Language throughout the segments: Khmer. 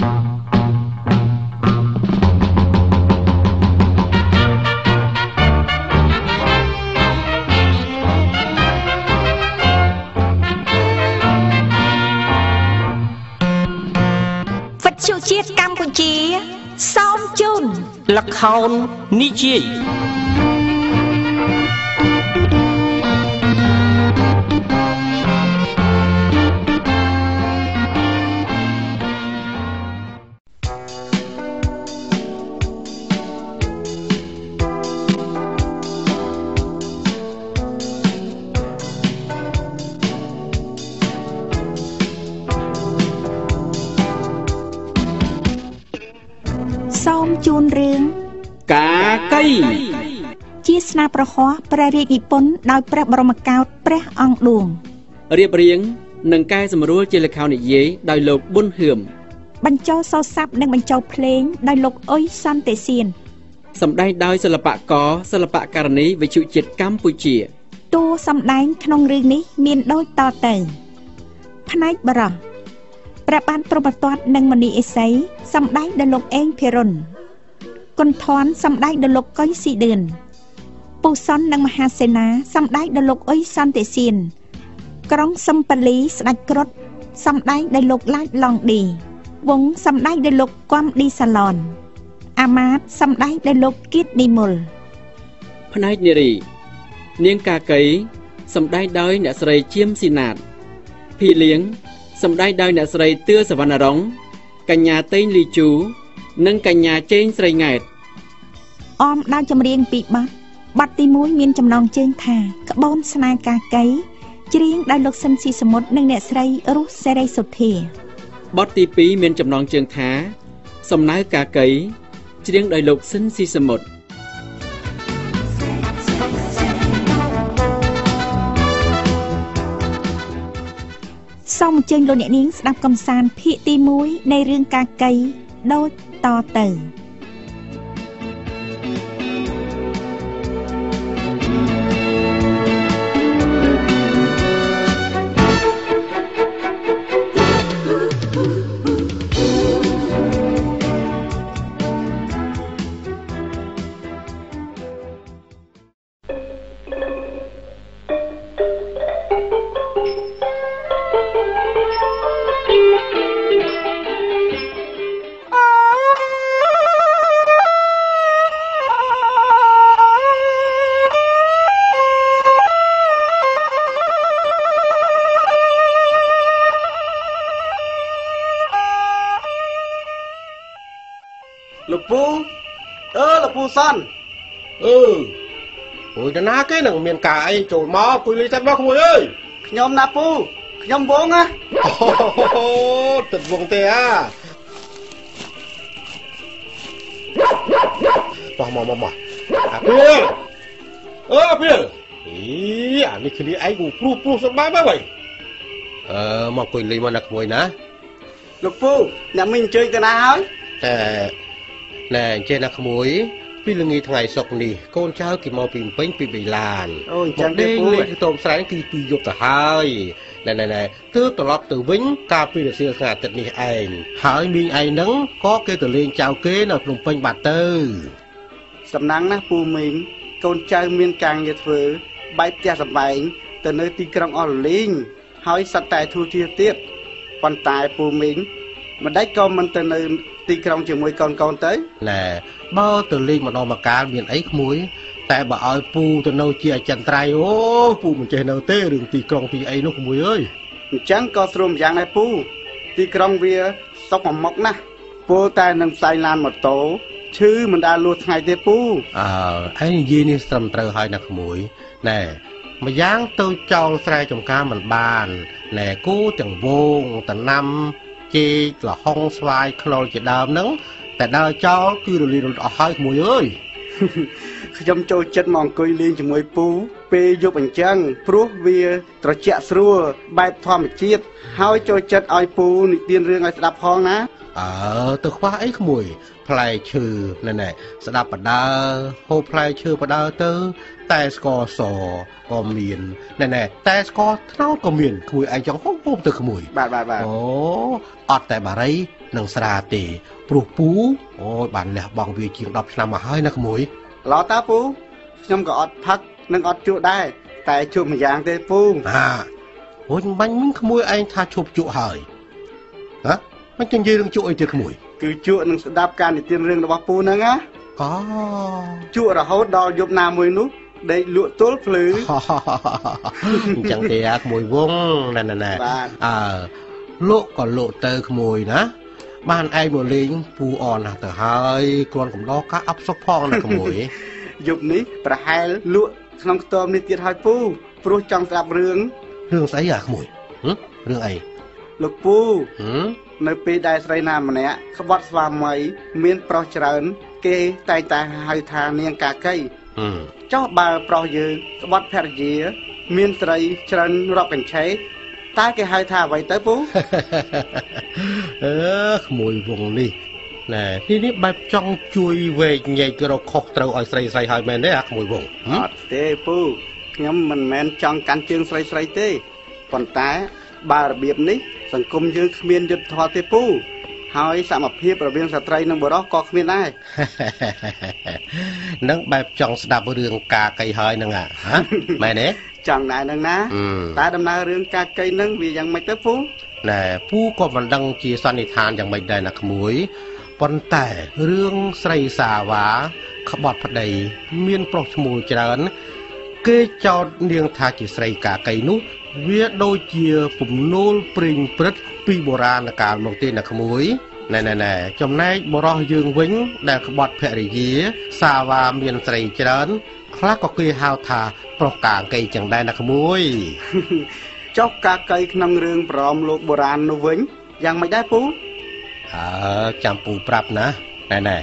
វិទ្យុជាតិកម្ពុជាសូមជូនល្ខោននិយាយ នាប្រហោះព្រះរាជនិពន្ធដោយព្រះបរមកោដ្ឋព្រះអង្គឌួងរៀបរៀងនិងកែសម្រួលជាល្ខោននិយាយដោយលោកប៊ុនហឿមបញ្ចូលសូរស័ព្ទនិងបញ្ចូលភ្លេងដោយលោកអុយសន្តិសៀនសម្ដែងដោយសិល្បករសិល្បករនីវិទ្យុជាតិកម្ពុជាតួសម្ដែងក្នុងរឿងនេះមានដូចតទៅផ្នែកបរោះព្រះបាទព្រហ្មទត្តនិងមនីអេសីសម្ដែងដោយលោកអេងភិរុនគុណធនសម្ដែងដោយលោកកុយស៊ីឌឿន ពូសុននិងមហាសេនាសម្ដែងដោយលោកអុយសន្តិសៀនក្រុងសំប៉ាលីស្ដេចគ្រុឌសម្ដែងដោយលោកឡាចឡងឌីវងសម្ដែងដោយលោកគំឌីសាឡនអាម៉ាតសម្ដែងដោយលោកគៀតនីមុលផ្នែកនារី នាងកាកៃសម្ដែងដោយអ្នកស្រីជៀមស៊ីណាតភីលៀងសម្ដែងដោយអ្នកស្រីទឿសវណ្ណរងកញ្ញាតេងលីជូនិងកញ្ញាជេងស្រីង៉ែតអមដោយចម្រៀងពីរបទ បទទី1មានចំណងជើងថាក្បូនស្នេហ៍កាកៃច្រៀងដោយលោកស៊ិនស៊ីសមុទ្រនិងអ្នកស្រីរស់សេរីសុធាបទទី2មានចំណងជើងថា សំណៅកាកៃច្រៀងដោយលោកស៊ិនស៊ីសមុទ្រសូមអញ្ជើញលោកអ្នកនាងស្ដាប់កំសាន្តភាគទី1នៃរឿងកាកៃដូចតទៅ លោកពូអឺលោកពូសាន់អឺអូយតាណាគេនឹងមានការអីចូលមកពុយលីតែមកក្មួយអើយខ្ញុំណាពូខ្ញុំវងណាអូទឹកវងទេអាបោះមកមកមកអាពីលអឺពីលអីអានេះគ្នាឯងគូព្រុសព្រុសសម្បាយមកវិញអឺមកពុយលីមកណាក្មួយណាលោកពូអ្នកមីងអញ្ជើញទៅណាហើយតែ ណែអញ្ចេះណាក្មួយពីល្ងាចថ្ងៃសុកនេះកូនចៅគេមកពីភ្នំពេញពីបៃឡានអូអញ្ចឹងមកទេដេកពូលេងខ្ទមស្រែងគឺពីយប់ទៅហើយណែណែណែទើបត្រឡប់ទៅវិញកាលពីរសៀលថ្ងៃអាទិត្យនេះឯងហើយមីងឯងហ្នឹងក៏គេទៅលេងចៅគេនៅភ្នំពេញបាត់ទៅសំណាងណាស់ពូមីងកូនចៅមានការងារធ្វើបែបផ្ទះសម្បែងទៅនៅទីក្រុងអស់រលីងហើយសត្វតែធូរធារទៀតប៉ុន្តែពូមីងមិនដេចក៏មិនទៅនៅ ទីក្រុងជាមួយកូនកូនទៅណែបើទៅលេងម្ដងម្កាលមានអីក្មួយ តែបើឲ្យពូទៅនៅជាអចិន្ត្រៃយ៍អូពូមិនចេះនៅទេរឿងទីក្រុងទីអីនោះក្មួយអើយអញ្ចឹងក៏ស្រួលម្យ៉ាងដែរពូ ទីក្រុងវាសុកមួយមុខណាស់ពលតែនឹងផ្សាយឡានម៉ូតូឈឺមិនដាលួសថ្ងៃទេពូអើឯងនិយាយនេះត្រឹមត្រូវហើយណាក្មួយណែម្យ៉ាងទៅចោលស្រែចំការមិនបានណែគូទាំងវងតំណាំ ចេកលហុងស្វាយខ្នុរជាដើមហ្នឹងតែដើរចោលគឺរលីរលត់អស់ហើយក្មួយអើយខ្ញុំចូលចិត្តមកអង្គុយលេងជាមួយពូ ពេលយប់អញ្ចឹងព្រោះវាត្រជាក់ស្រួលបែបធម្មជាតិហើយចូលចិត្តឲ្យពូនិទានរឿងឲ្យស្ដាប់ផងណាអើទៅខ្វះអីក្មួយ ផ្លែឈើណែណែស្ដាប់បដើហូបផ្លែឈើបដើទៅ តែស្ករសក៏មានណែណែតែស្ករត្នោតក៏មានក្មួយឯងចង់ហូបហូបទៅក្មួយ បាទបាទបាទអូអត់តែបារីនឹងស្រាទេព្រោះពូអូយបានលះបង់វាជាង10ឆ្នាំមកហើយណាក្មួយឡតាពូខ្ញុំក៏អត់ផឹក និងអត់ជក់ដែរតែជក់មួយយ៉ាងទេពូអាអូយបាញ់មិញក្មួយឯងថាឈប់ជក់ហើយហ៎មិនចឹងនិយាយរឿងជក់អីទៀតក្មួយគឺជក់នឹងស្ដាប់ការនិទានរឿងរបស់ពូហ្នឹងណាអូជក់រហូតដល់យប់ណាមួយនោះដេកលក់ទល់ភ្លឺអញ្ចឹងទេអាក្មួយវងណែណែណែបាទអើលោកក៏លោកទៅក្មួយណាបានឯងមកលេងពូអនណាស់ទៅហើយគ្រាន់កំដរការអប់សុខផងណាក្មួយយប់នេះប្រហែលលក់ ក្នុងខ្ទមនេះទៀតហើយពូព្រោះចង់ស្ដាប់រឿងរឿងស្អីអាក្មួយហឹមរឿងអីលោកពូហឹមនៅពេលដែលស្រីណាម្នាក់ក្បត់ស្វាមីមានប្រុសច្រើន គេតែងតែហៅថានាងកាកីហឹមចុះបើប្រុសយើងក្បត់ភរិយា មានស្រីច្រើនរាប់កញ្ឆេតើគេហៅថាអ្វីទៅពូអឺក្មួយវងនេះ ណែនេះនេះបែបចង់ជួយវែកញែករកខុសត្រូវឲ្យស្រីស្រីហើយមែនទេអាក្មួយវងហឹអមត់ទេពូខ្ញុំមិនមែនចង់កាន់ជើងស្រីស្រីទេប៉ុន្តែបើរបៀបនេះ សង្គមយើងគ្មានយុត្តិធម៌ទេពូហើយសមភាពរវាងស្ត្រីនិងបុរសក៏គ្មានដែរនឹងបែបចង់ស្ដាប់រឿងការកៃហើយហ្នឹងអាហ៎មែនទេចង់ដែរនឹងណាហឹមតែដំណើររឿងការកៃនឹងវាយ៉ាងម៉េចទៅពូណែពូក៏មិនដឹងជាសន្និដ្ឋានយ៉ាងម៉េចដែរណាក្មួយ ប៉ុន្តែរឿងស្រីសាវ៉ាក្បត់ប្តី មានប្រុសឈ្មោះច្រើន គេចោទនាងថាជាស្រីកាកៃនោះវាដូចជាពំនូលព្រិញព្រឹត្តពីបុរាណកាលមកទេណាក្មួយណែណែណែចំណែកបរោះយើងវិញ ដែលក្បត់ភរិយា សាវ៉ាមានស្រីច្រើន ខ្លះក៏គេហៅថាប្រុសកាកៃចឹងដែរណាក្មួយចុះការកៃក្នុងរឿងប្រមលោកបុរាណនោះវិញយ៉ាងម៉េចដែរពូ អើចាំពូប្រាប់ណាណែណែ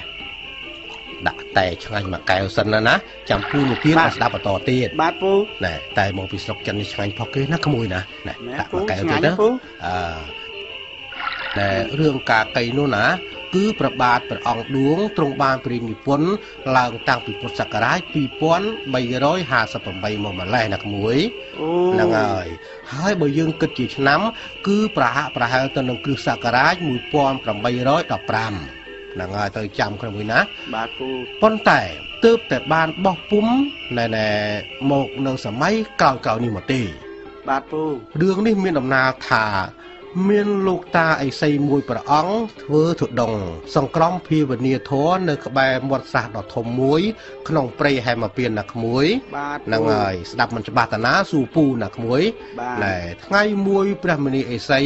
ដាក់តែឆ្ងាញ់មួយកែវសិនណាណាចាំពូនិទានឲ្យស្ដាប់បន្តទៀតបាទពូណែតែមកពីស្រុកចិននេះឆ្ងាញ់ផុសគេណាក្មួយណាណែណែដាក់ពូមួយកែវឆ្ងាទៀតញ់ណាពូអឺណែរឿងការកៃនោះណាគឺប្របាទព្រះអង្គឌួងទ្រង់បានព្រាយនិពន្ធឡើងតាំងពីពុទ្ធសករាជ2358មកម្លេះណាក្មួយអូហ្នឹងហើយហើយបើយើងគិតជាឆ្នាំ គឺប្រហាក់ប្រហែលទៅនឹងគ្រិស្តសករាជ1815ហ្នឹងហើយទៅចាំក្នុងមួយណាបាទពូប៉ុន្តែទើបតែបានបោះពុំណែណែមកនៅសម័យក្រោយៗនេះមកទេបាទពូរឿងនេះមានដំណាលថា មានលោកតាអេសីមួយព្រះអង្គធ្វើទុដង សង្ក្រមភាវនាធរនៅ ក្បែរមាត់ស្រះដ៏ធំមួយ ក្នុងព្រៃហេមពៀនណាក្មួយបាទពូហ្នឹងហើយស្ដាប់មិនច្បាស់តាណាសួរពូណាក្មួយបាទណែថ្ងៃមួយព្រះមនីអេសី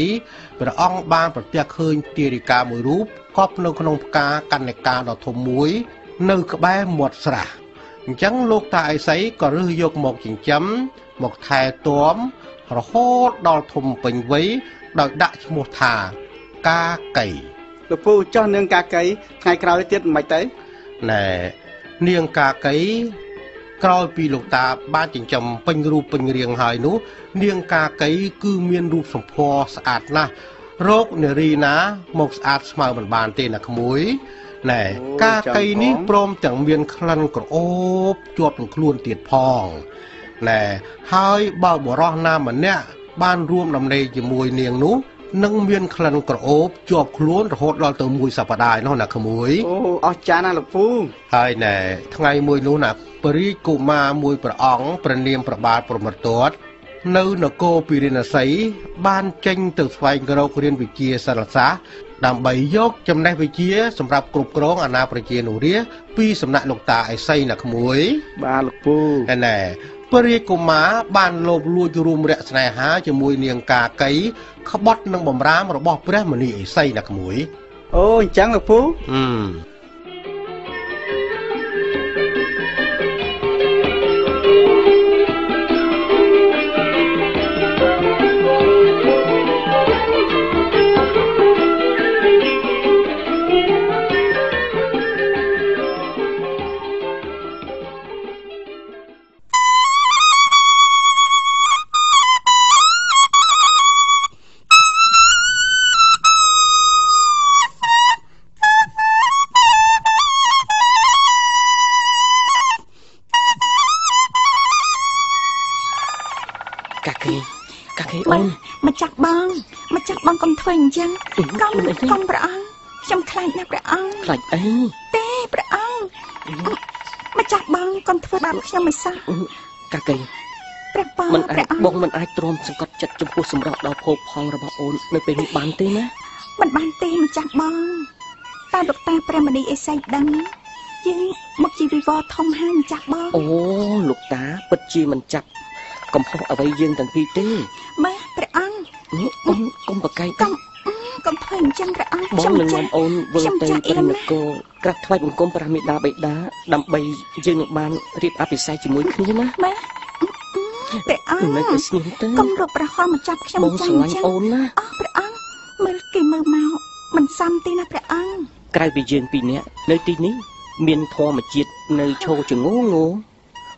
ព្រះអង្គបានប្រទះឃើញទារិកាមួយរូបកប់នៅក្នុងផ្កាកណ្ណិកាដ៏ធំមួយ នៅក្បែរមាត់ស្រះអញ្ចឹងលោកតាអេសីក៏រើសយកមកចិញ្ចឹមមកថែទាំរហូតដល់ធំពេញវ័យ ដោយដាក់ឈ្មោះថាកាកៃលោកពូចុះនឹងការកៃថ្ងៃក្រោយទៀតមិនទៅណែនាងកាកៃក្រោយពីលោកតាបានចិញ្ចឹមពេញរូបពេញរាងហើយនោះ នាងកាកៃគឺមានរូបសម្ផស្សស្អាតណាស់រោគនារីណា មកស្អាតស្មើមិនបានទេណាក្មួយណែកាកៃនេះព្រមទាំងមានក្លិនក្រអូបជាប់នឹងខ្លួនទៀតផងណែហើយបើបរោះណាម្នាក់ បានរួមដំណេកជាមួយនាងនោះនឹងមានក្លិនក្រអូបជាប់ខ្លួនរហូតដល់ទៅមួយសប្តាហ៍នោះណាក្មួយអូអស្ចារ្យណាស់លោកពូហើយណែថ្ងៃមួយនោះណាពរិយកុមារមួយព្រះអង្គព្រះនាមប្របាទព្រហ្មទត្តនៅនគរពិរិណសីបានចេញទៅស្វែងរករៀនវិជ្ជាសិលសាស្ត្រដើម្បីយកចំណេះវិជ្ជា សម្រាប់គ្រប់គ្រងអាណាប្រជានុរាស្ត្រពីសំណាក់លោកតាអេសីណាក្មួយ បាទលោកពូហើយណែ ពរិយកុមារបានលោបលួចរួមរយៈស្នេហាជាមួយនាងកាកៃក្បត់នឹងបំរាមរបស់ព្រះមនីអេសីណាក្មួយអូអញ្ចឹងលោកពូអឺ សោះកាកីព្រះបងមិនអាព្រះចអង្គបងមិនអាចទ្រាំសង្កត់ចិត្តចំពោះសម្រស់ដ៏ផូរផង់របស់អូននៅពេលនេះបានទេណាមិនបានទេម្ចាស់បងតើលោកតាព្រះមនីអេសីដឹងយើងមកជីវិវរធំហើយម្ចាស់បងអូលោកតាពិតជាមិនចាប់កំហុសអ្វីយើងទាំងពីរទេមើលព្រះអង្គនេះអូនកុំប្រកែកកុំ កុំធ្វើអញ្ចឹងព្រះអង្គបងខ្ញុំនឹងចានាំអូនវិលខ្ញុំទៅចាស់អៀព្រះននណាស់គរក្រាបថ្វាយបង្គំព្រះមេដាបិតាដើម្បីយើងនឹងបានរៀបអភិសេកជាមួយគ្នាណាមើលព្រះអង្គនៅតែស្ងៀមទៅកុំរកប្រហោះមកចាប់ខ្ញុំបងចាស្រស់អឡាញ់ញ្ចឹងអូនណាអស់ព្រះអង្គមើលគេមើលមកមិនសមទេណាព្រះអង្គក្រៅពីយើងពីរនាក់នៅទីនេះ មានធម្មជាតិនៅឈរចងងង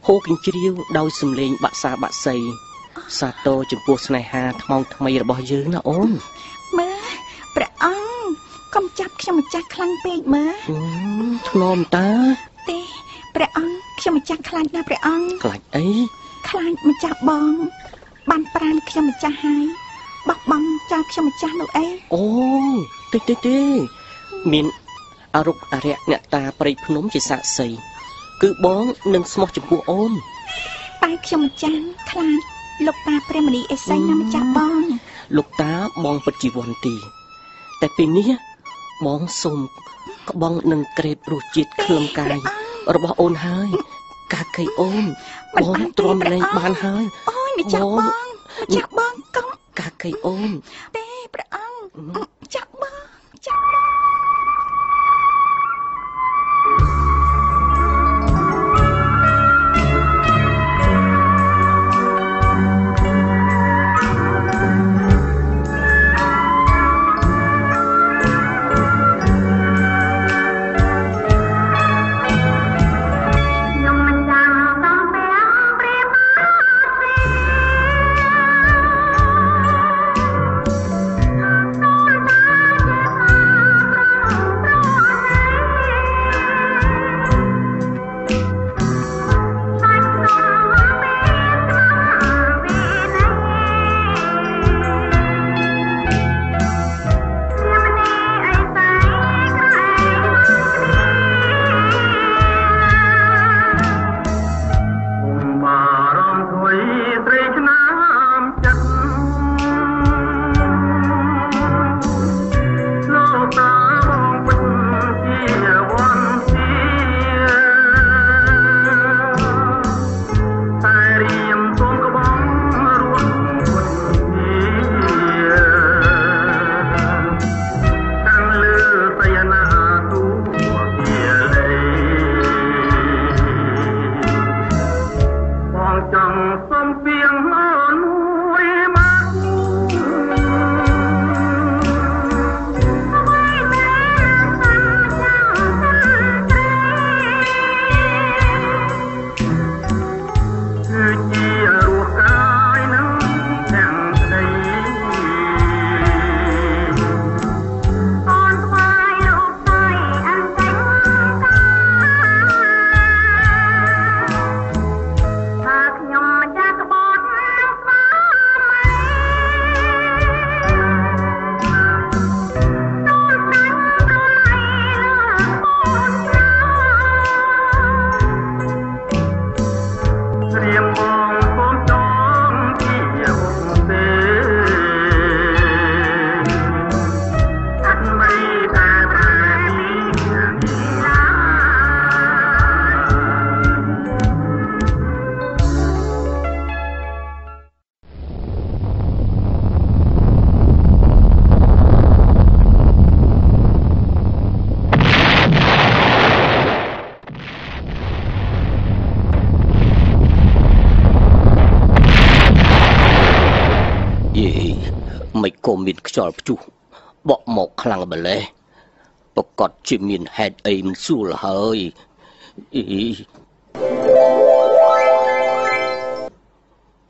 ហូរគញ្ជ្រៀវដោយសំឡេងបាក់សាបាក់សីសាទរចំពោះស្នេហាថ្មងថ្មីរបស់យើងណាអូន មើលព្រះអង្គកុំចាប់ខ្ញុំម្ចាស់ខ្លាំងពេកមើលហឹមធ្នមតាទេព្រះអង្គខ្ញុំម្ចាស់ខ្លាចណាស់ព្រះអង្គខ្លាចអីខ្លាចម្ចាស់បង បានប្រានខ្ញុំម្ចាស់ហើយបោះបង់ចោលខ្ញុំម្ចាស់នោះអីអូតិចតិចទេមានអរុបអរិយអ្នកតាព្រៃភ្នំជាសាក្សីគឺបងនឹងស្មោះចំពោះអូនតែខ្ញុំម្ចាស់ខ្លាចលោកតាព្រះមនីអេសីណាម្ចាស់បង លោកតាបងពិតជីវន្ទី តែពេលនេះបងសូមក្បងនឹងក្រេបរសជាតិក្លឹមកាយរបស់អូនហើយកាកៃអូនមិនបងបានទេទ្រាំព្រះលែងអង្គបានហើយអូយម្ចាស់បងបងម្ចាស់បងកុំកាកៃអូនទេព្រះអង្គអឺម្ចាស់បងម្ចាស់បង ខ្យល់ព្យុះបក់មកខ្លាំងម្លេះប្រកាសជាមានហេតុអីមិនស្រួលហើយអី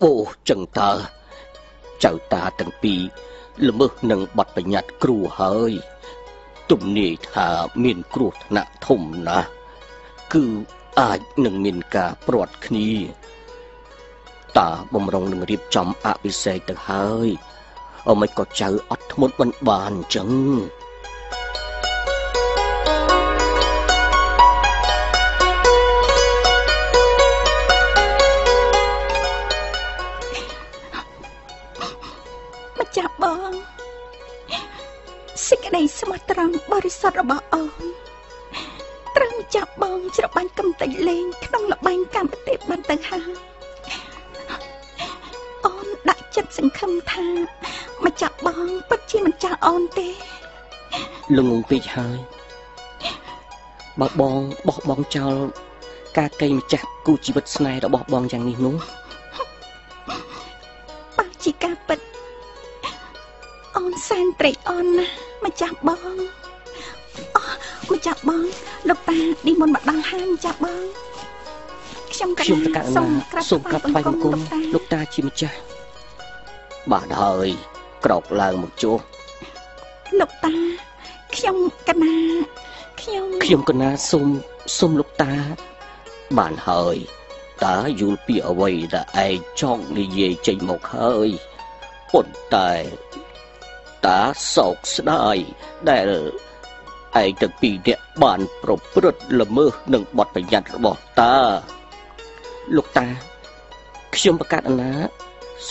អូចឹងតើចៅតាទាំងពីរល្មើសនឹងបទបញ្ញត្តិគ្រូហើយទំនាយថាមានគ្រោះថ្នាក់ធំណាស់គឺអាចនឹងមានការព្រាត់គ្នាតាបំរុងនឹងរៀបចំអភិសេកទៅហើយ អមិនក៏ចៅអត់ធ្មត់មិនបានអញ្ចឹងម្ចាស់បងសេចក្តីស្មោះត្រង់បរិសុទ្ធរបស់អូនត្រឹមចាស់បងច្របាញ់កំតិចលេង ក្នុងលបែងកម្មទេបានទៅហើយអូនដាក់ចិត្តសង្ឃឹមថា ម្ចាស់បងពិតជាមិនចាស់អូនទេល្ងងពេកហើយបើបងបោះបង់ចោលការកេងម្ចាស់គូជីវិតស្នេហ៍របស់បងយ៉ាងនេះនោះបើជាការពិតអូនសែនត្រេកអរណាស់ម្ចាស់បងអូម្ចាស់បងលោកតាឌីមុនមកដល់ហើយម្ចាស់បងខ្ញុំកខ្ញុំប្រកាសណាសូមក្រាបថ្វាយបង្គំលោកតាលោកតាជាម្ចាស់បាទហើយ ក្រោកឡើងមកជួសលោកតាខ្ញុំកណាខ្ញុំខ្ញុំកណាសូមសូមលោកតា បានហើយតាយល់ពីអ្វីដែលឯងចង់និយាយចេញមកហើយប៉ុន្តែតាសោកស្ដាយដែលឯងទាំងពីរនាក់បានប្រព្រឹត្តល្មើសនឹងបទបញ្ញត្តិរបស់តាលោកតាខ្ញុំប្រកាសអណា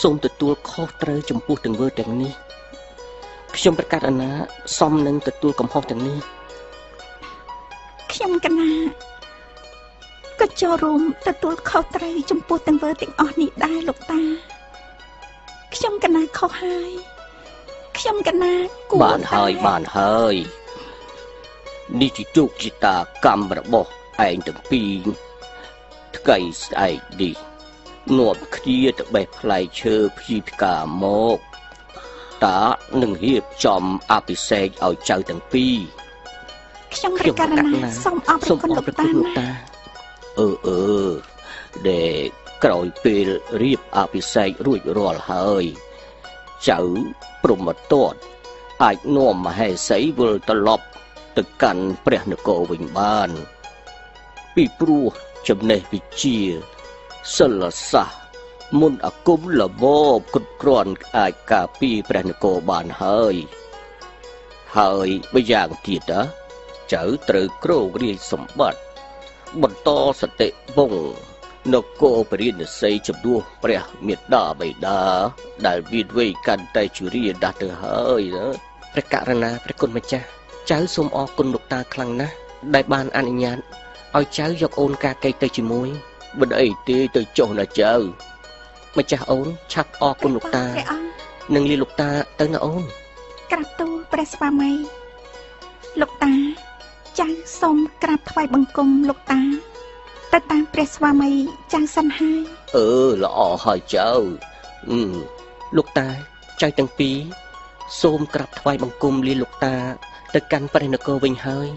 សូមទទួលខុសត្រូវចំពោះទង្វើទាំងនេះខ្ញុំប្រកាសអណាសមនឹងទទួលកំហុសទាំងនេះខ្ញុំកណាក៏ចូលរួមទទួលខុសត្រូវចំពោះទាំងវើទាំងអស់នេះដែរលោកតា ខ្ញុំកណាខុសហើយខ្ញុំកណាគួរបានហើយតែបានហើយនេះជាជោគជតាកម្មរបស់ឯងទាំងពីរថ្ងៃស្អែកនេះ នាំគ្នាទៅបេះផ្លែឈើព្យាផ្កាមកតានឹងរៀបចំអភិសេកឲ្យចៅទាំងពីរខ្ញុំប្រកាសណាសូមអរព្រសូមគុណអលោរកព្រតាគុណលោកណាតាអឺអឺដែលក្រោយពេលរៀបអភិសេករួចរាល់ហើយចៅព្រមតតអាចនាំមហេសីវិលត្រឡប់ទៅកាន់ព្រះនគរវិញបាន ពីព្រោះចំណេះវិជ្ជា សិលសាស្ត្រមុនអាគមលបបគ្រប់គ្រាន់អាចការពារព្រះនគរបានហើយ ហើយម្យ៉ាងទៀតណាចៅត្រូវគ្រងរាជសម្បត្តិបន្តសតិវង្សនគរពរិនិស័យជំនួសព្រះមេត្តាបិតាដែលមានវ័យកាន់តែជរាដាស់ទៅហើយណាព្រះករុណាព្រះគុណម្ចាស់ចៅសូមអរគុណលោកតាខ្លាំងណាស់ដែលបានអនុញ្ញាតឲ្យចៅយកអូនកាកេទៅជាមួយ មិនអីទេទៅចុះណាចៅម្ចាស់អូនឆាប់អរគុណលោកតាព្រះអង្គនិងលាលោកតាទៅណាអូនក្រាបទូលព្រះស្វាមីលោកតាចៅសូមក្រាបថ្វាយបង្គំលោកតាទៅតាមព្រះស្វាមីចៅសិនហើយអឺល្អហើយចៅអឺលោកតាចៅទាំងពីរសូមក្រាបថ្វាយបង្គំលាលោកតា ទៅកាន់ព្រះនគរវិញហើយ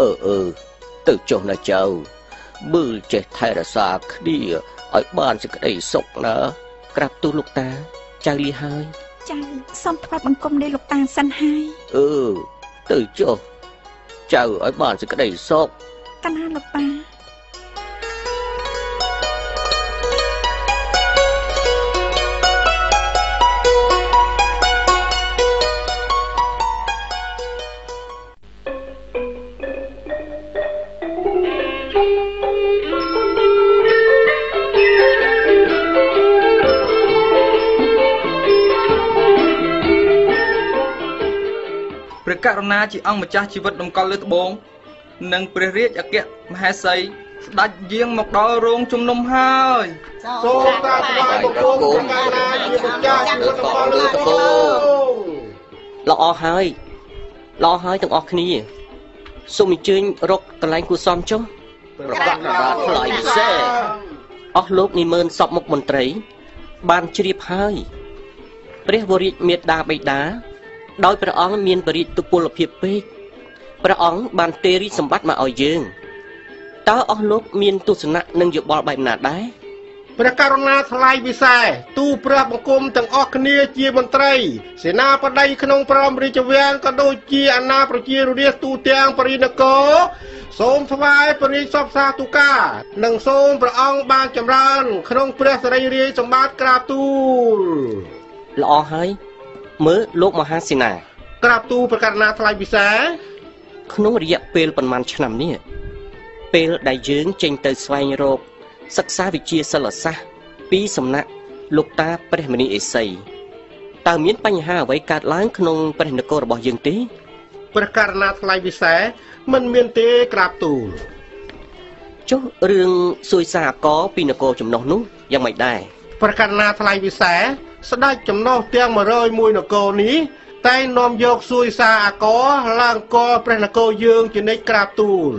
អឺអឺទៅចុះណាចៅ មើលចេះថែរក្សាគ្នាឲ្យបានសេចក្តីសុខណាក្រាបទូលលោកតាចៅលាហើយចៅសូមថ្វាយបង្គំលាលោកតាសិនហើយអឺទៅចុះចៅឲ្យបានសេចក្តីសុខកណាលោកតា ករុណាជាអង្គម្ចាស់ជីវិតតម្កល់លើត្បូងនិងព្រះរាជអគ្គមហេសីស្ដេចយាងមកដល់រោងជំនុំហើយសូមក្រាបថ្វាយបង្គំព្រះករុណាជាម្ចាស់ជីវិតរបស់លើត្បូងល្អហើយល្អហើយទាំងអស់គ្នាសូមអញ្ជើញរកកន្លែងគួសមចុះប្រកាសណាថ្លៃពិសេសអស់លោកនិមឺនសពមុខមន្ត្រី បានជ្រាបហើយព្រះវររាជមេត្តាបិតា ដោយព្រះអង្គមានបរិទ្ធទុពលភាពពេកព្រះអង្គបានទេរីសម្បត្តិមកឲ្យយើងតើអស់លោកមានទស្សនៈនិងយោបល់បែបណាដែរព្រះករុណាថ្លៃវិសេសទូព្រះបង្គំទាំងអស់គ្នាជាមន្ត្រី សេនាបតីក្នុងព្រមរាជវាំងក៏ដូចជាអាណាប្រជារាស្ត្រទូទាំងបរិនគរសូមថ្វាយព្រះរាជសពសាទុកានិងសូមព្រះអង្គបានចម្រើន ក្នុងព្រះសិរីរាជសម្បត្តិក្រាបទូលល្អហើយ មើលលោកមហាសេនាក្រាបទូលព្រះករុណាថ្លៃវិសេសក្នុងរយៈពេលប្រមាណឆ្នាំនេះពេលដែលយើងចេញទៅស្វែងរកសិក្សាវិជ្ជាសិលសាស្ត្រពីសំណាក់លោកតាព្រះមនីអេសីតើមានបញ្ហាអ្វីកើតឡើងក្នុងព្រះនគររបស់យើងទេព្រះករណាថ្លៃពិសេសមិនមានទេក្រាបទូលចុះរឿងសួយសារអកពីនគរចំណុះនោះយ៉ាងម៉េចដែរព្រះករណាថ្លៃពិសេស ស្ដេចចំណុះទាំង101នគរនេះតែងនាំយកសួយសារអាកឡើងកព្រះនគរយើងជានិច្ចក្រាបទូល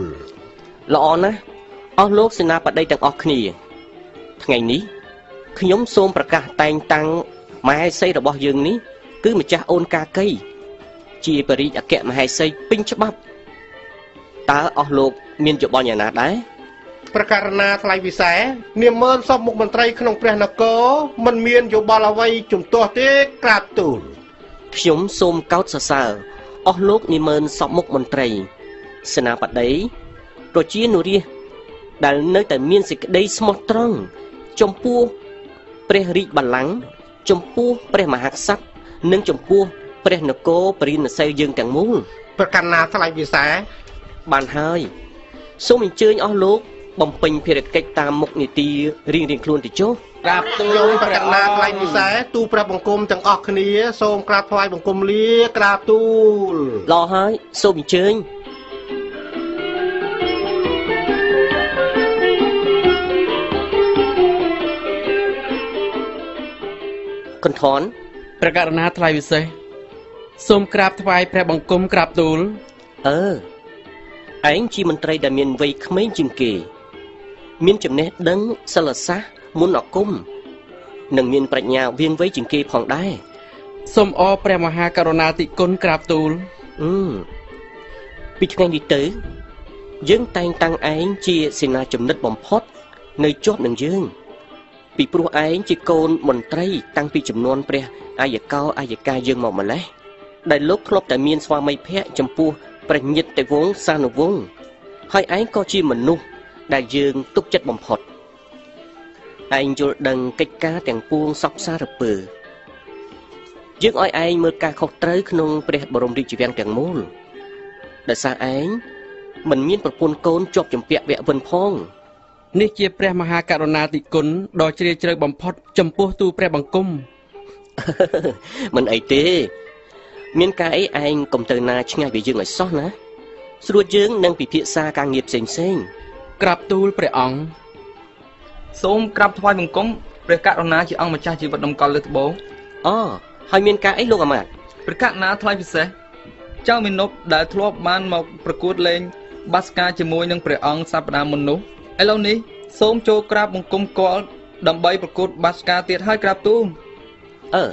ល្អណាស់អស់លោកសេនាបតីទាំងអស់គ្នា ថ្ងៃនេះខ្ញុំសូមប្រកាសតែងតាំងមហេសីរបស់យើងនេះគឺម្ចាស់អូនកាកីជាបរិយអគ្គមហេសីពេញច្បាប់តើអស់លោកមានយោបល់យ៉ាងណាដែរ ព្រះករណាថ្លៃពិសេសនាមឺនសពមុខមន្ត្រីក្នុងព្រះនគរមិនមានយោបល់អ្វីជំទាស់ទេក្រាបទូលខ្ញុំសូមកោតសរសើរអស់លោកនិមឺនសពមុខមន្ត្រីសេនាបតីប្រជានុរាស្ត្រដែលនៅតែមានសេចក្តីស្មោះត្រង់ចំពោះព្រះរាជបល្ល័ង្កចំពោះព្រះមហាក្សត្រនិងចំពោះព្រះនគរពរិណសីយើងទាំងមូលព្រះករណាថ្លៃពិសេសបានហើយសូមអញ្ជើញអស់លោក បំពេញភារកិច្ចតាមមុខនីតិរៀងៗខ្លួនទៅចុះក្រាបទូលខ្ញុំព្រះព្រះកអណាថ្លៃងពិសេសទូព្រះបង្គំទាំងអស់គ្នា សូមក្រាបថ្វាយបង្គំលាក្រាបទូលល្អហើយសូមអញ្ជើញកន្ធនព្រះករណាថ្លៃពិសេសសូមក្រាបថ្វាយព្រះបង្គំក្រាបទូលអឺឯងជាមន្ត្រីដែលមានវ័យក្មេងជាងគេ មានចំណេះដឹងសិលសាស្ត្រមុនអគមនិងមានប្រាជ្ញាវៀងវៃជាងគេផងដែរសូមអរព្រះមហាករុណាធិគុណក្រាបទូលអឺពីថ្ងៃនេះទៅ យើងតែងតាំងឯងជាសេនាចំណិតបំផុត នៅជាប់នឹងយើង ពីព្រោះឯងជាកូនមន្ត្រី តាំងពីចំនួនព្រះអាយកោអាយកាយើងមកម្លេះដែលលោកធ្លាប់តែមានស្វាមីភក្តិចំពោះព្រះញាតិវង្សសានុវង្សហើយឯងក៏ជាមនុស្ស ដែលយើងទុកចិត្តបំផុតឯងយល់ដឹងកិច្ចការទាំងពួងសពសារពើយើងឲ្យឯងមើលការខុសត្រូវក្នុងព្រះបរមរាជវាំងទាំងមូលដោយសារឯងមិនមានប្រពន្ធកូនជាប់ជំពាក់វគ្គវិនផងនេះជាព្រះមហាករុណាធិគុណដ៏ជ្រាលជ្រៅបំផុត ចំពោះទូព្រះបង្គំមិនអីទេ មានការអីឯងកុំទៅណាឆ្ងាយពីយើងឲ្យសោះណាស្រួលយើងនឹងពិភាក្សាការងារផ្សេងផ្សេងៗ ក្រាបទូលព្រះអង្គសូមក្រាបថ្វាយបង្គំព្រះករុណាជាអង្គម្ចាស់ជីវិតដំកល់លើត្បូងអូហើយមានការអីលោកអាម៉ាត់ព្រះករុណាថ្លៃពិសេសចៅមីនុបដែលធ្លាប់បានមកប្រកួតលេង បាសកាជាមួយនឹងព្រះអង្គសប្តាហ៍មុននោះឥឡូវនេះសូមចូលក្រាបបង្គំគាល់ដើម្បីប្រកួតបាសកាទៀតហើយក្រាបទូលអឺ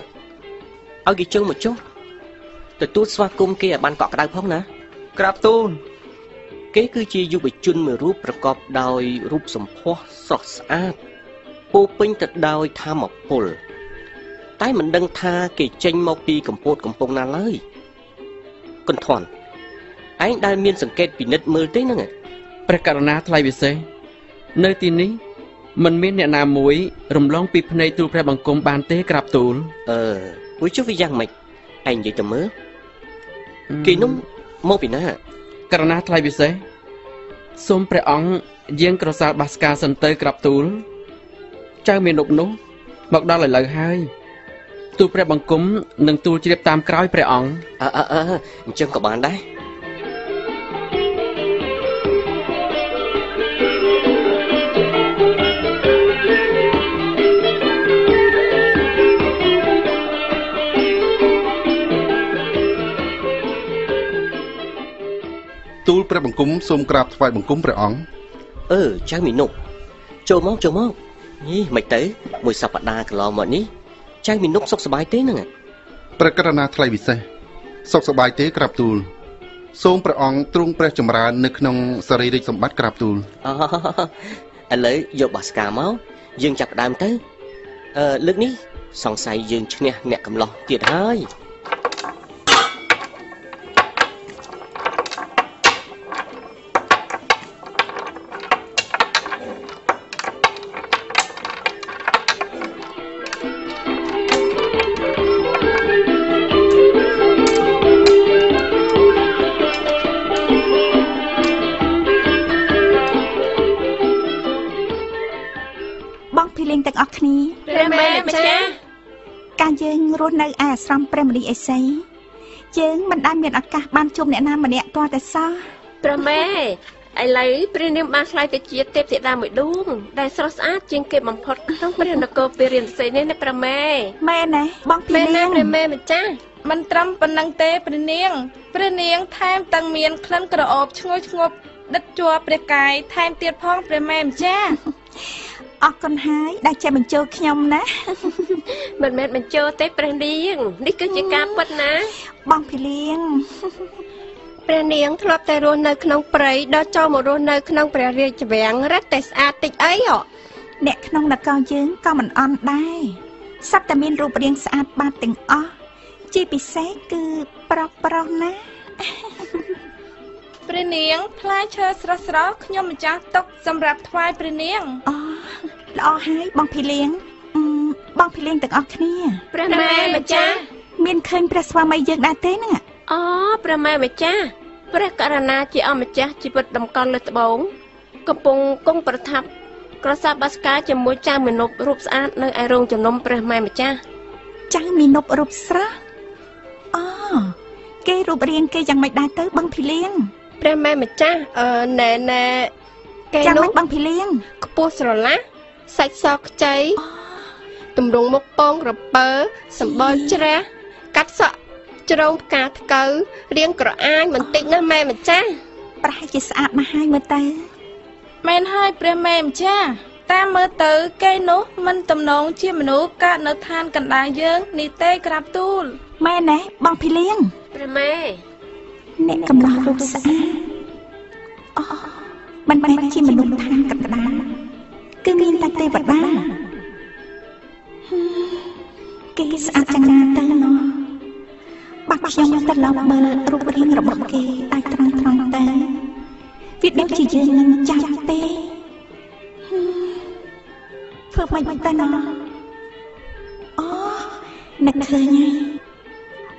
ឲ្យគេជើងមកចុះទទួលស្វាគមន៍គេឲ្យបានកក់ក្ដៅផងណាក្រាបទូល គេគឺជាយុវជនមួយរូបប្រកបដោយរូបសម្ផស្សស្រស់ស្អាតពោរពេញទៅដោយធម៌ពលតែមិនដឹងថាគេចេញមកពីកម្ពុជាកំពង់ណាឡើយកន្ធនឯងដែលមានសង្កេតពិនិត្យមើលទេហ្នឹងព្រះករុណាថ្លៃពិសេសនៅទីនេះមិនមានអ្នកណាមួយ រំលងពីភ្នែកទូលព្រះបង្គំបានទេក្រាបទូលអឺវាចុះវាយ៉ាងម៉េចឯងនិយាយទៅមើលគេនោះមកពីណា ករុណាថ្លៃពិសេសសូមព្រះអង្គយាងក្រសាលបាសកាសិនទៅក្រាបទូលចៅមេនុបនោះ មកដល់ឥឡូវហើយទូលព្រះបង្គំនឹងទូលជ្រាបតាមក្រោយព្រះអង្គអើអើអើអញ្ចឹងក៏បានដែរ ទូលព្រះបង្គំសូមក្រាបថ្វាយបង្គំព្រះអង្គអឺចៅមីនុកចូលមកចូលមកយីមិនទៅមួយសប្តាហ៍កន្លងមកនេះចៅមីនុកសុខសប្បាយទេហ្នឹងព្រះករណាថ្លៃពិសេសសុខសប្បាយទេក្រាបទូលសូមព្រះអង្គទ្រង់ព្រះចម្រើននៅក្នុងសារីរិកសម្បត្តិក្រាបទូលអូឥឡូវយកបាសកាមកយើងចាប់ផ្ដើមទៅអឺលើកនេះសង្ស័យយើងឈ្នះអ្នកកំឡោះទៀតហើយ រះមេម្ចាស់ការយើងរស់នៅឯអាស្រមព្រះមនីអេសីយើងមិនដែលមានឱកាសបានជួបអ្នកណាម្នាក់ទាល់តែសោះព្រះម៉ែឥឡូវព្រះនាងបានឆ្លៃទៅជាទេពធីតាមួយដួងដែលស្រស់ស្អាតជាងគេបំផុតក្នុងព្រះនគរពារាណសីនេះណាព្រះម៉ែមែនណាបងភីមែនលៀណាងព្រះម៉ែម្ចាស់មិនត្រឹមប៉ុណ្ណឹងទេព្រះនាងព្រះនាងថែមទាំងមានក្លិនក្រអូបឈ្ងុយឈ្ងប់ដិតជាប់ព្រះកាយថែមទៀតផងព្រះម៉ែម្ចាស់ អរគុណហើយដែលចេះបញ្ចូលខ្ញុំណាមិនមែនបញ្ចូលទេព្រះនាងនេះគឺជាការពិតណាបងភីលៀងព្រះនាងធ្លាប់តែរស់នៅក្នុងព្រៃដល់ចូលមករស់នៅក្នុងព្រះរាជវាំងរឹតតែស្អាតតិចអីហ៎អ្នកក្នុងនគរយើងក៏មិនអន់ដែរសត្វតែមានរូបរាងស្អាតបាតទាំងអស់ជាពិសេសគឺប្រុសប្រុសណា ព្រះនាងផ្លែឈើស្រស់ស្រស់ខ្ញុំម្ចាស់ទុកសម្រាប់ថ្វាយព្រះនាងអូល្អហើយបងភីលៀងអឺបងភីលៀងទាំងអស់គ្នាព្រះម៉ែម្ចាស់មានឃើញព្រះស្វាមីយើងដែរទេហ្នឹងអូព្រះម៉ែម្ចាស់ព្រះករណាជាអម្ចាស់ជីវិតតម្កល់លើត្បូងកំពុងគង់ប្រថាប់ក្រសាប់បាសកាជាមួយចាស់មនុស្សរូបស្អាតនៅឯរោងជំនុំព្រះម៉ែម្ចាស់ចៅមីនប់រូបស្រស់អូគេរូបរាងគេយ៉ាងម៉េចដែរទៅបងភីលៀង ព្រះម៉ែម្ចាស់អឺណែណែគេយ៉ាងនោះម៉េចបងភីលៀងខ្ពស់ស្រឡះសាច់សខ្ចីទម្រង់មុខពងក្រពើសម្បល់ជ្រះកាត់សក់ជ្រងផ្កាថ្កូវរាងក្រអាញបន្តិចណាស់ម៉ែម្ចាស់ប្រហែលជាស្អាតណាស់ហើយមើលទៅមែនហើយព្រះម៉ែម្ចាស់តាមមើលទៅគេនោះមិនទំនងជាមនុស្សកើតនៅឋានកណ្ដាលយើងនេះទេក្រាបទូលមែនណាបងភីលៀងព្រះម៉ែ អ្នកកំឡោះរូបស្អាតអូមិនមែនជាមនុស្សឋានកណ្ដាលគឺមានតែទេវតាហឹមគេស្អាតយ៉ាងណាទៅណោះបាក់ខ្ញុំទៅឡប់មើលរូបរាងរបស់គេតែត្រង់ត្រង់ទៅវាដូចជាយើងនឹងចាស់ទេហឹមធ្វើមិនបាច់ទៅណោះអូនឹកឃើញហើយ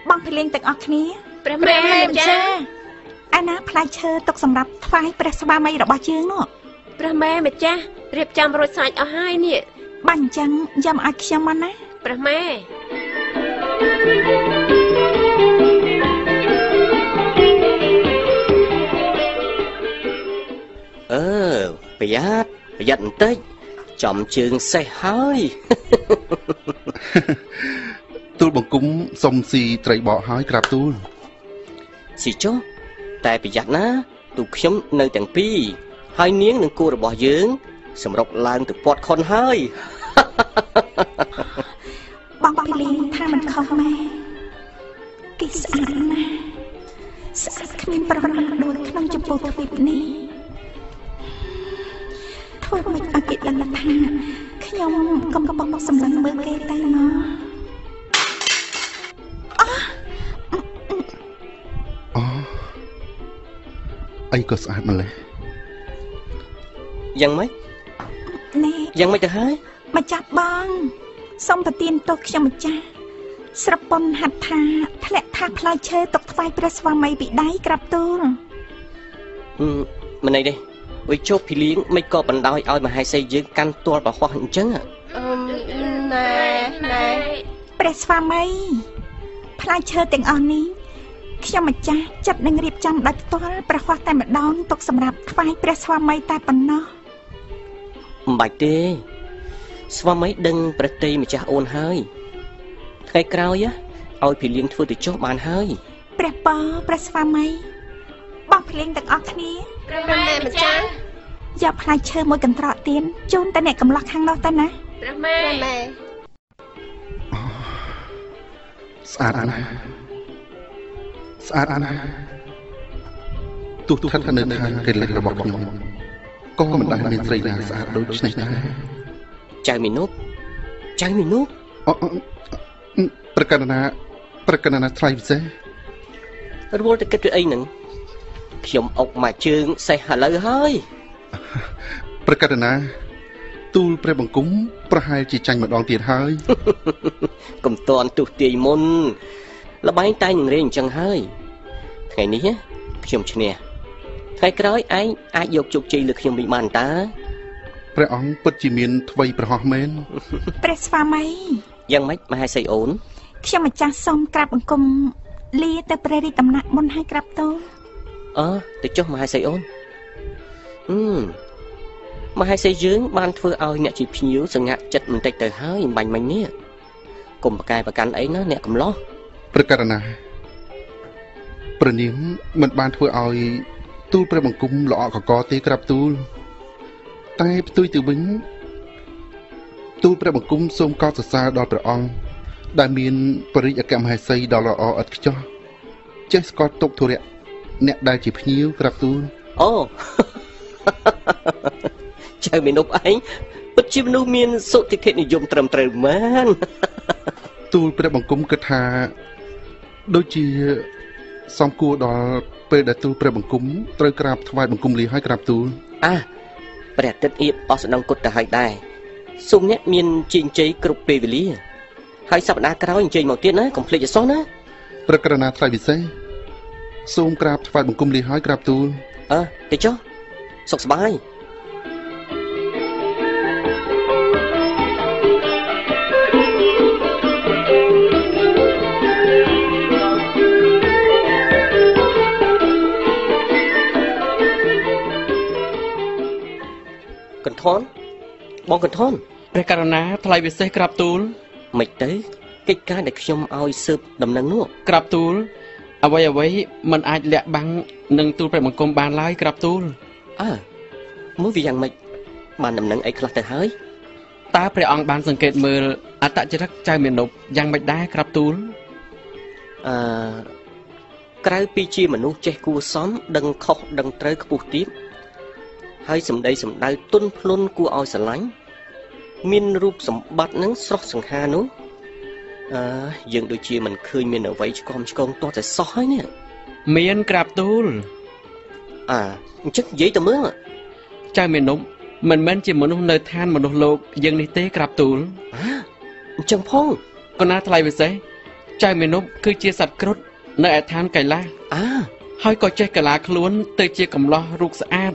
បងភីលៀងទាំងអស់គ្នា ព្រះព្រះម៉ែម៉ែម្ម្ចាចាស់ស់ឯណាផ្លែឈើទុកសម្រាប់ថ្វាយព្រះស្វាមីរបស់យើងនោះព្រះម៉ែម្ចាស់រៀបចំរួចស្រេចអស់ហើយនេះបាញ់អញ្ចឹងយ៉ាំឲ្យខ្ញុំមកណាព្រះម៉ែអឺប្រយ័ត្នប្រយ័ត្នបន្តិចចំជើងសេះហើយទូលបង្គំសុំស៊ីត្រីបកហើយក្រាបទូល ស៊ីចុះតែប្រយ័ត្នណាទូខ្ញុំនៅទាំងពីរហើយនាងនឹងគូរបស់យើង សម្រុកឡើងទៅពាត់ខុនហើយបងពីលីងថាមិនខុសម៉ែគេស្អាតណាស់ស្អាតគ្មានប្រវត្តិដូចក្នុងចម្ពោះទ្វីបនេះធ្វើមិនឲ្យគេដឹងថាខ្ញុំកំពុងមកសម្លឹងមើលគេតែណោះអូ អីក៏ស្អាតម្លេះយ៉ាងម៉េចនេះយ៉ាងម៉េចទៅហើយម្ចាស់បងសូមប្រទានទោសខ្ញុំម្ចាស់ស្រប៉ុនហាត់ថាធ្លាក់ថាផ្លែឈើទុកថ្វាយព្រះស្វាមីពីដៃក្រាបទូលហឹមមិនអីទេវិជោភីលៀងមិនក៏បណ្ដោយឲ្យមហេសីយើងកាន់ទាល់ប្រហោះអញ្ចឹងហ៎អឺណែណែព្រះស្វាមីផ្លែឈើទាំងអស់នេះ ខ្ញុំម្ចាស់ចិត្តនឹងរៀបចំដោយផ្ទាល់ព្រះហស្ថតែម្ដងទុកសម្រាប់ថ្វាយព្រះស្វាមីតែប៉ុណ្ណោះមិនបាច់ទេ ស្វាមីដឹងប្រតិម្ចាស់អូនហើយថ្ងៃក្រោយណាឲ្យភីលៀងធ្វើទៅចុះបានហើយព្រះពរព្រះស្វាមីបងភ្លៀងទាំងអស់គ្នាព្រះម៉ែម្ចាស់យកផ្លែឈើមួយកន្ត្រកទៀនជូនទៅអ្នកកំឡោះខាងនោះទៅណាព្រះម៉ែព្រះម៉ែស្អាតណាស់ ស្អាតណាស់ទោះស្ថិតនៅខាងកិលេសរបស់ខ្ញុំក៏មិនដែលមានស្រីណាស្អាតដូចនេះដែរចៅមីនុបចៅមីនុបអូអូប្រកាសណាប្រកាសណាថ្លៃពិសេសរវល់តែគិតពីអីហ្នឹងខ្ញុំអុកមកជើងសេះឥឡូវហើយប្រកាសណាទូលព្រះបង្គំប្រហែលជាចាញ់ម្ដងទៀតហើយកុំតន់ទុះទាយមុន លបែងតែងនឹងរៀងអញ្ចឹងហើយថ្ងៃនេះណាខ្ញុំឈ្នះថ្ងៃក្រោយឯងអាចយកជោគជ័យលើខ្ញុំវិញបានតាព្រះអង្គពិតជាមានថ្វីប្រហោះមែនព្រះស្វាមីយ៉ាងម៉េចមហេសីអូនខ្ញុំម្ចាស់សូមក្រាបបង្គំលាទៅព្រះរាជដំណាក់មុនឲ្យក្រាបទូលអើទៅចុះមហាសីអូនអឺមហាសីយើងបានធ្វើឲ្យអ្នកជាភ្ញៀវសង្ហាក់ចិត្តបន្តិចទៅហើយអំបញ្ញមិញនេះកុំប្រកែប្រកាន់អីណាអ្នកកំឡោះ ព្រះករណាព្រះនាងមិនបានធ្វើឲ្យទូលព្រះបង្គំល្អកកទេក្រាបទូល តែផ្ទុយទៅវិញទូលព្រះបង្គំសូមកោតសរសើរដល់ព្រះអង្គដែលមានបរិយាអគ្គមហេសីដ៏ល្អឥតខ្ចោះចេះស្គាល់ទុកធុរៈអ្នកដែលជាភ្ញៀវក្រាបទូលអូចៅមេនុបឯងពិតជាមនុស្សមានសុតិធិនិយមត្រឹមត្រូវមែនទូលព្រះបង្គំគិតថា ដូចជាសំគួរដល់ពេលដែលទូលព្រះបង្គំត្រូវក្រាបថ្វាយបង្គំលាឲ្យក្រាបទូលអាព្រះអាទិត្យអៀបអស់ស្នងគុតទៅហើយដែរសូមអ្នកមានជ័យជ័យគ្រប់ពេលវេលាហើយសប្តាហ៍ក្រោយអញ្ជើញមកទៀតណាកុំភ្លេចអសោះណាព្រះករណាថ្លៃពិសេសសូមក្រាបថ្វាយបង្គំលាឲ្យក្រាបទូលអើទៅចុះសុខសប្បាយ កន្ធនបងកន្ធនព្រះករណាថ្លៃពិសេសក្រាបទូលមិនទៅកិច្ចការដែលខ្ញុំឲ្យស៊ើបដំណឹងនោះក្រាបទូលអ្វីអ្វីมันអាចលាក់បាំងនឹងទូលព្រះបង្គំបានឡើយក្រាបទូលអើមើលវាយ៉ាងម៉េចបានដំណឹងអីខ្លះទៅហើយតើព្រះអង្គបានសង្កេតមើលអត្តចរិតចៅមានុបយ៉ាងម៉េចដែរក្រាបទូលអឺក្រៅពីជាមនុស្សចេះគួសមដឹងខុសដឹងត្រូវខ្ពស់ទាប ហើយសម្ដីសម្ដៅទុនភ្លុនគួរឲ្យស្រឡាញ់មានរូបសម្បត្តិនឹងស្រស់សង្ហានោះអឺយើងដូចជាមិនឃើញមានអ្វីឆ្កំឆ្កងទាស់តែសោះហើយនេះមានក្រាបទូលអើអញ្ចឹងនិយាយទៅមើលចៅមានុបមិនមែនជាមនុស្សនៅឋានមនុស្សលោកយើងនេះទេក្រាបទូលអើអញ្ចឹងផងកណាថ្លៃពិសេសចៅមានុបគឺជាសត្វគ្រុឌនៅឯឋាន កៃឡាសអើហើយក៏ចេះកាឡាខ្លួន ទៅជាកំឡោះរូបស្អាត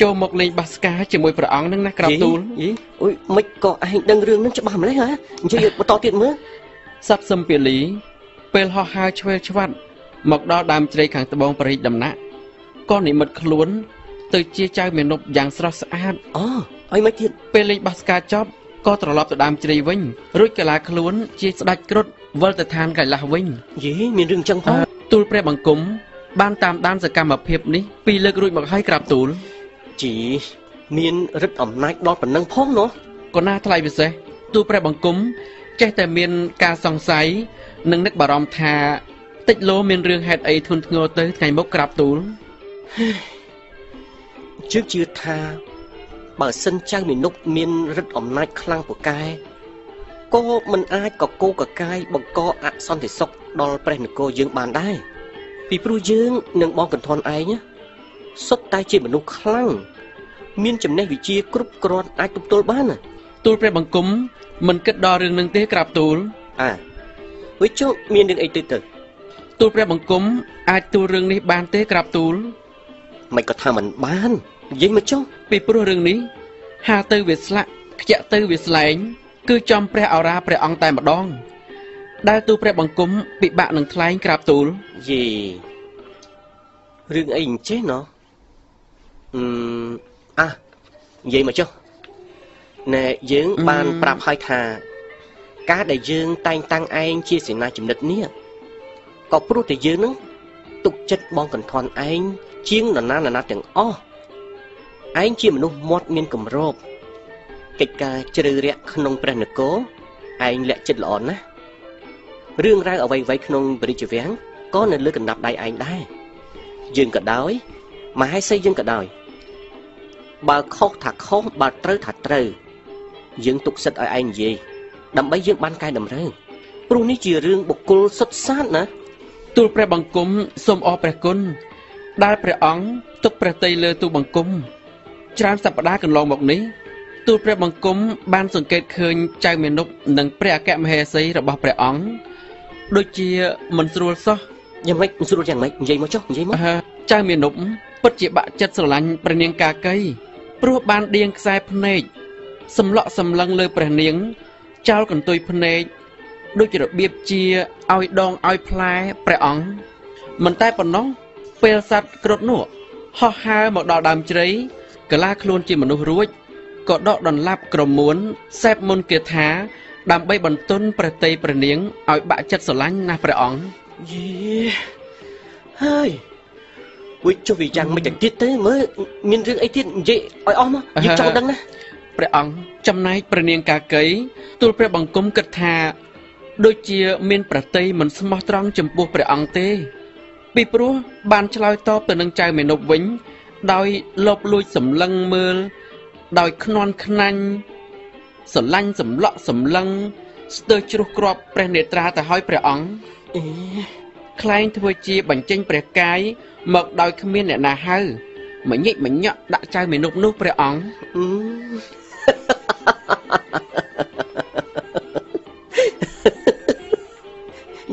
ចូលមកលេងបាសការជាមួយព្រះអង្គនឹងណាក្រាបទូលយីអុយមិនក៏ឯងដឹងរឿងនឹងច្បាស់ម្លេះហ៎និយាយបន្តទៀតមើលសត្វសឹមពាលី ពេលហោះហើរឆ្វេលឆ្វាត់ មកដល់ដើមជ្រៃខាងត្បូងប្រេចដំណាក់ក៏និមិត្តខ្លួន ទៅជាចៅមានុបយ៉ាងស្រស់ស្អាតអូឲ្យមិនទៀតពេលលេងបាសការចប់ក៏ត្រឡប់ទៅដើមជ្រៃវិញរួចកាឡាខ្លួន ជាស្ដេចគ្រុឌវិលទៅឋានកៃឡាសវិញយីមានរឿងចឹងផងទូលព្រះបង្គំបានតាមដានសកម្មភាពនេះពីរលើករួចមកហើយក្រាបទូល ជីមានរិទ្ធអំណាចដល់ប៉ុណ្ណឹងផងណោះក៏ណាថ្លៃពិសេសទូលព្រះបង្គំចេះតែមានការសង្ស័យនិងនឹកបារម្ភថាតិចលោមានរឿងហេតុអីធ្ងន់ធ្ងរទៅថ្ងៃមុខក្រាបទូលជឿជឿថាបើសិនចៅមីនុកមានរិទ្ធអំណាចខ្លាំងពូកែក៏មិនអាចកកោកកាយបង្កអសន្តិសុខដល់ព្រះនគរយើងបានដែរពីព្រោះយើងនិងបងកន្ធនឯងណា សុទ្ធតែជាមនុស្សខ្លាំងមានចំណេះវិជ្ជាគ្រប់គ្រាន់អាចទប់ទល់បានណាទូលព្រះបង្គំមិនគិតដល់រឿងនឹងទេក្រាបទូលអើវិចុះមានរឿងអីទៅទៅទូលព្រះបង្គំអាចទូលរឿងនេះបានទេក្រាបទូលមិនក៏ថាមិនបាននិយាយមកចុះពីព្រោះរឿងនេះហាទៅវាស្លាក់ខ្ជាក់ទៅវាស្លែង គឺចំព្រះអរាព្រះអង្គតែម្ដង ដែលទូលព្រះបង្គំពិបាកនឹងថ្លែងក្រាបទូលយេរឿងអីអញ្ចេះណោះ អឺមអះនិយាយមកចុះណែយើងបានប្រាប់ហើយថាការដែលយើងតែងតាំងឯងជាសេនាចំណិតនេះក៏ព្រោះតែយើងនឹងទុកចិត្តបងកន្ធនឯងជាងនរណានរណាទាំងអស់ឯងជាមនុស្សមាត់មានគម្របកិច្ចការជ្រៅរាក់ក្នុងព្រះនគរឯងលាក់ចិត្តល្អណាស់រឿងរ៉ាវអ្វីៗក្នុងព្រះរាជវាំងក៏នៅលើកណ្ដាប់ដៃឯងដែរយើងក៏ដោយមហេសីយើងក៏ដោយ បើខុសថាខុសបើត្រូវថាត្រូវយើងទុកសិទ្ធឲ្យឯងនិយាយដើម្បីយើងបានកែតម្រូវព្រោះនេះជារឿងបុគ្គលសុទ្ធសាធណាទូលព្រះបង្គំសូមអរព្រះគុណដែលព្រះអង្គទុកព្រះតីលើទូលបង្គំច្រើនសប្តាហ៍កន្លងមកនេះទូលព្រះបង្គំបានសង្កេតឃើញចៅមានុបនិងព្រះអគ្គមហេសីរបស់ព្រះអង្គដូចជាមិនស្រួលសោះយ៉ាងម៉េចមិនស្រួលយ៉ាងម៉េចនិយាយមកចុះនិយាយមកអឺចៅមានុបពិតជាបាក់ចិត្តស្រឡាញ់ព្រះនាងកាកី ព្រោះបានដៀងខ្សែភ្នែកសម្លក់សម្លឹងលើព្រះនាង ចោលកន្ទុយភ្នែកដូចរបៀបជាឲ្យដងឲ្យផ្លែព្រះអង្គមិនតែប៉ុណ្ណោះពេលសัตว์គ្រុឌនោះហោះហើរមកដល់ដើមជ្រៃកលាខ្លួនជាមនុស្សរួចក៏ដកដន្លាប់ក្រមួនសេពមុនគាថា ដើម្បីបន្ទន់ប្រតិប្រនាងឲ្យបាក់ចិត្តស្រឡាញ់ណាស់ព្រះអង្គយេហើយ វិចុះវាយ៉ាងមិនទៅទៀតទេមើលមានរឿងអីទៀតនិយាយឲ្យអស់មកយើងចង់ដឹងណាព្រះអង្គចំណែកព្រះនាងកាកីទូលព្រះបង្គំគិតថា ដូចជាមានប្រតិយមិនស្មោះត្រង់ចំពោះព្រះអង្គទេ ពីព្រោះបានឆ្លើយតបទៅនឹងចៅមេនុបវិញ ដោយលបលួចសម្លឹងមើល ដោយខ្នន់ខ្នាញ់ស្រឡាញ់សម្លក់សម្លឹងស្ទើរជ្រុះគ្រាប់ព្រះនេត្រាទៅឲ្យព្រះអង្គអេ ខ្លែងធ្វើជាបញ្ចេញព្រះកាយមកដោយគ្មានអ្នកណាហៅមញិចមញក់ដាក់ចៅមេនុបនោះព្រះអង្គអឺ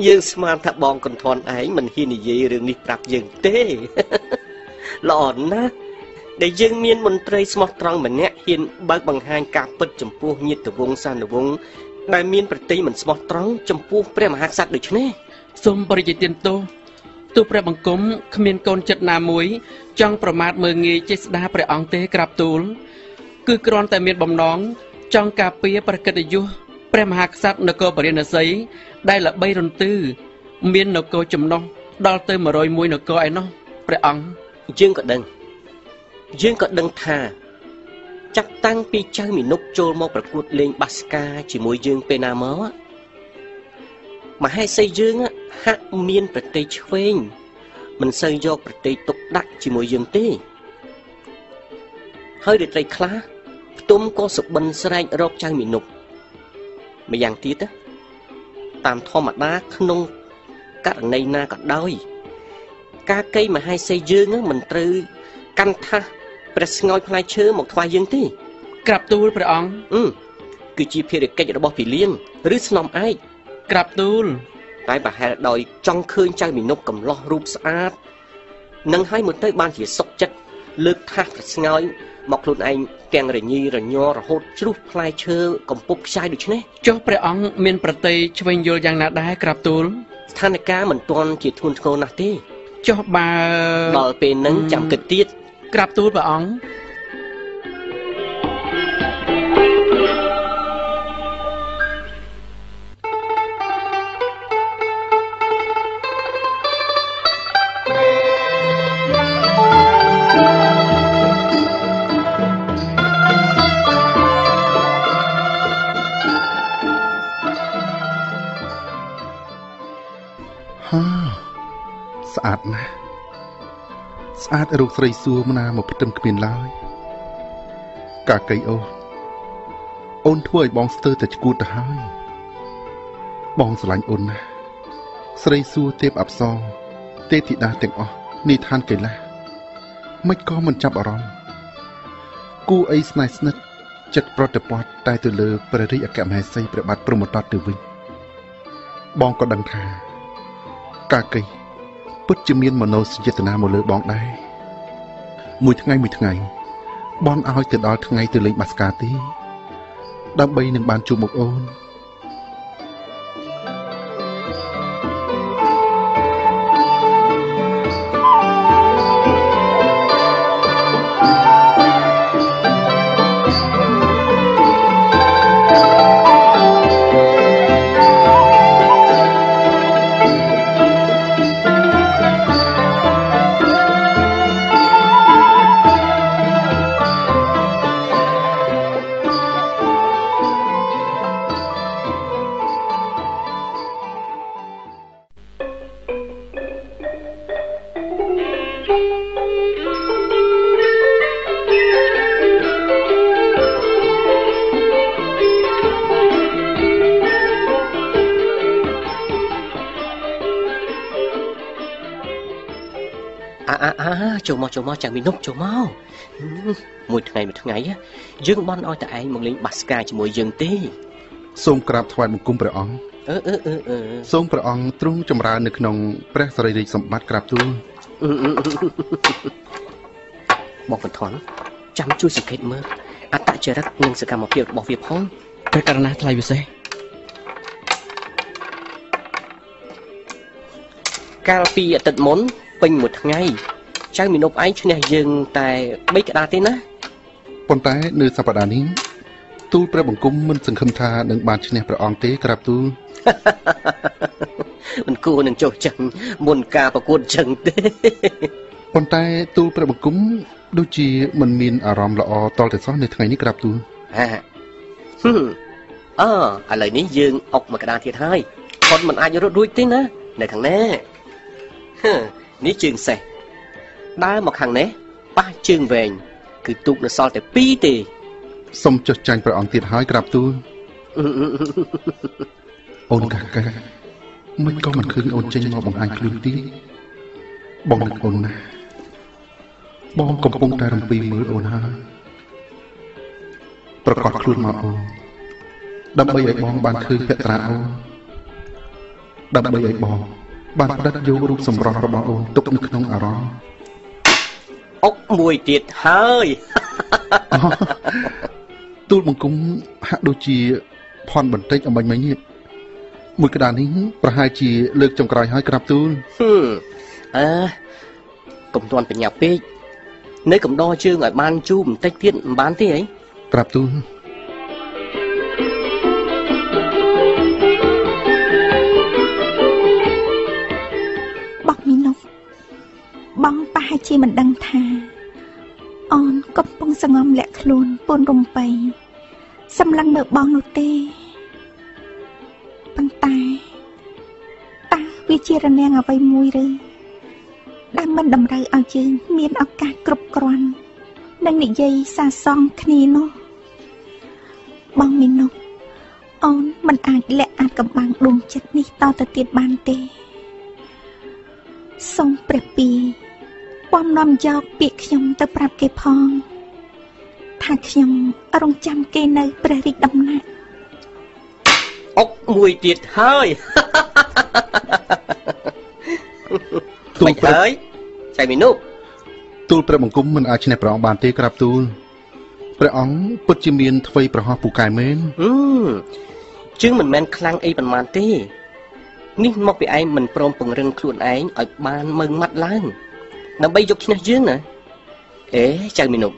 យើងស្មានថាបងកន្ធន់ឯងមិនហ៊ាននិយាយរឿងនេះប្រាប់យើងទេល្អណាស់ដែលយើងមានមន្ត្រីស្មោះត្រង់ម្នាក់ហ៊ានបើកបង្ហាញការពិតចំពោះញាតិវង្សសានវង្សដែលមានប្រតិយមិនស្មោះត្រង់ចំពោះព្រះមហាក្សត្រដូចនេះ សូមបរិយាទានទោសទូលព្រះបង្គំគ្មានកូនចិត្តណាមួយ ចង់ប្រមាថមើងងាយចេស្តាព្រះអង្គទេក្រាបទូល គឺគ្រាន់តែមានបំណងចង់ការពារប្រកិត្តិយសព្រះមហាក្សត្រនគរពរាណសីដែលល្បីរន្ទឺមាននគរចំណុះដល់ទៅ101នគរឯណោះព្រះអង្គយើងក៏ដឹងយើងក៏ដឹងថា ចាប់តាំងពីចៅមីនុកចូលមកប្រកួតលេងបាសកាជាមួយយើងពេលណាមកอะ មហេសីយើងอะហាក់មានប្រតិយឆ្វេងមិនសូវយកប្រតិយទុកដាក់ជាមួយយើងទេហើយរាត្រីខ្លះផ្ទុំក៏សុបិនស្រែករកចៅមីនុកម្យ៉ាងទៀតណាតាមធម្មតាក្នុងករណីណាក៏ដោយ ការកៃមហេសីយើងហ្នឹងមិនត្រូវកាន់ថាសព្រះស្ងោយផ្លែឈើមកថ្វាយយើងទេក្រាបទូលព្រះអង្គអឺគឺជាភារកិច្ចរបស់ពីលៀងឬស្នំឯក ក្រាបទូលតែប្រហែលដោយចង់ឃើញចៅមីនុកកំឡោះរូបស្អាតនឹងឲ្យមើលទៅបានជាសុខចិត្តលើកថាសព្រះស្ងោយមកខ្លួនឯងទាំងរញីរញ័ររហូតជ្រុះផ្លែឈើកំពុបខ្ចាយដូចនេះចុះព្រះអង្គមានប្រតិយឆ្វេងយល់យ៉ាងណាដែរក្រាបទូលស្ថានភាពមិនទាន់ជាធ្ងន់ធ្ងរណាស់ទេចុះបើដល់ពេលហ្នឹងចាំគិតទៀតក្រាបទូលព្រះអង្គ ស្អាតណាស់ស្អាតរូបស្រីសួរមណាមកផ្ទឹមគ្មានឡើយកាកៃអូនអូនធ្វើឲ្យបងស្ទើរតែឈួតទៅហើយបងស្រឡាញ់អូនណាស់ស្រីសួរទេពអប្សរទេពធីតាទាំងអស់នេះឋានកៃឡាសមិនក៏មិនចាប់អារម្មណ៍គូអីស្នេហ៍ស្និទ្ធចិត្តប្រតិបត្តិតែទៅលើព្រះរាជអគ្គមហេសីព្រះបាទព្រហ្មទត្តទៅវិញបងក៏ដឹងថាកាកៃ ពិតជាមានមនោសញ្ចេតនាមកលើបងដែរមួយថ្ងៃមួយថ្ងៃបងឲ្យទៅដល់ថ្ងៃទៅលេងបាសកាទេដើម្បីនឹងបានជួបមុខអូន ចូលមកចូលមកចាំមីនុកចូលមកមួយថ្ងៃមួយថ្ងៃណាយើងបន់ឲ្យតែឯងមកលេងបាសកាជាមួយយើងទេសូមក្រាបថ្វាយបង្គំព្រះអង្គអឺអឺអឺអឺសូមព្រះអង្គទ្រង់ចម្រើននៅក្នុងព្រះសារីរាជសម្បត្តិក្រាបទូលមកបន្ថន់ចាំជួយសង្កេតមើលអត្តចរិតនិងសកម្មភាពរបស់វាផងព្រះករណាថ្លៃពិសេសកាលពីអាទិត្យមុនពេញមួយថ្ងៃ ចៅមីនប់ឯងឈ្នះយើងតែ3ក្តារទេណាប៉ុន្តែនៅសប្តាហ៍នេះទូលព្រះបង្គំមិនសង្ឃឹមថានឹងបានឈ្នះព្រះអង្គទេក្រាបទូលមិនគួរនឹងចុះចាញ់មុនការប្រកួតចឹងទេប៉ុន្តែទូលព្រះបង្គំដូចជាមិនមានអារម្មណ៍ល្អតលតែសោះនៅថ្ងៃនេះក្រាបទូលហាហឹមអើឥឡូវនេះយើងអុកមួយក្តារទៀតហើយគាត់មិនអាចរត់រួចទេណានៅខាងណាហឺនេះជើងសេះ ដើរមកខាងនេះប៉ះជើងវែងគឺទូកនៅសល់តែ2ទេសូមចុះចាញ់ព្រះអង្គទៀតហើយក្រាបទូលអូនកាកាមិនក៏មិនឃើញអូនចេញមកបង្ហាញខ្លួនទេបងនឹកអូនណាស់បងកំពុងតែរំពឹងមើលអូនហើយប្រកាសខ្លួនមកអូនដើម្បីឲ្យបងបានឃើញភក្ត្រាអូនដើម្បីឲ្យបងបានផ្ដិតយករូបសម្រស់របស់អូនទុកនៅក្នុងអារម្មណ៍ អុកមួយទៀតហើយទូលបង្គំហាក់ដូចជាផន់បន្តិចអំបញ្ញមិញនេះមួយក្តារនេះប្រហែលជាលើកចុងក្រោយហើយក្រាបទូលហឹមអើកុំទាន់បញ្ញាប់ពេកនៅកំដរជើងឲ្យបានជូរបន្តិចទៀតមិនបានទេអីក្រាបទូល ជាមិនដឹងថា អូនកំពុងសងំលាក់ខ្លួនពួនរំពៃសម្លឹងមើលបងនោះទេប៉ុន្តែតើវាជារនាំងអ្វីមួយឬដែលមិនតម្រូវឲ្យយើងមានឱកាសគ្រប់គ្រាន់នឹងនិយាយសាសងគ្នានោះបងមីនុកអូនមិនអាចលាក់អាចកំបាំងដួងចិត្តនេះតទៅទៀតបានទេសូមព្រះពី ពំនាំយកពាក្យខ្ញុំទៅប្រាប់គេផង ថាខ្ញុំរងចាំគេនៅព្រះរាជដំណាក់អុកមួយទៀតហើយទូលមិនព្រះហើយចៃមីនុបទូលព្រះបង្គំមិនអាចឈ្នះព្រះអង្គបានទេក្រាបទូលព្រះអង្គពិតជាមានថ្វីប្រហោះពូកែមែនហឹមជើងមិនមែនខ្លាំងអីប៉ុន្មានទេនេះមកពីឯងមិនព្រមពង្រឹងខ្លួនឯងឲ្យបានម៉ឺងម៉ាត់ឡើង ដើម្បីយកឈ្នះយើងណាអេចៅមីនុប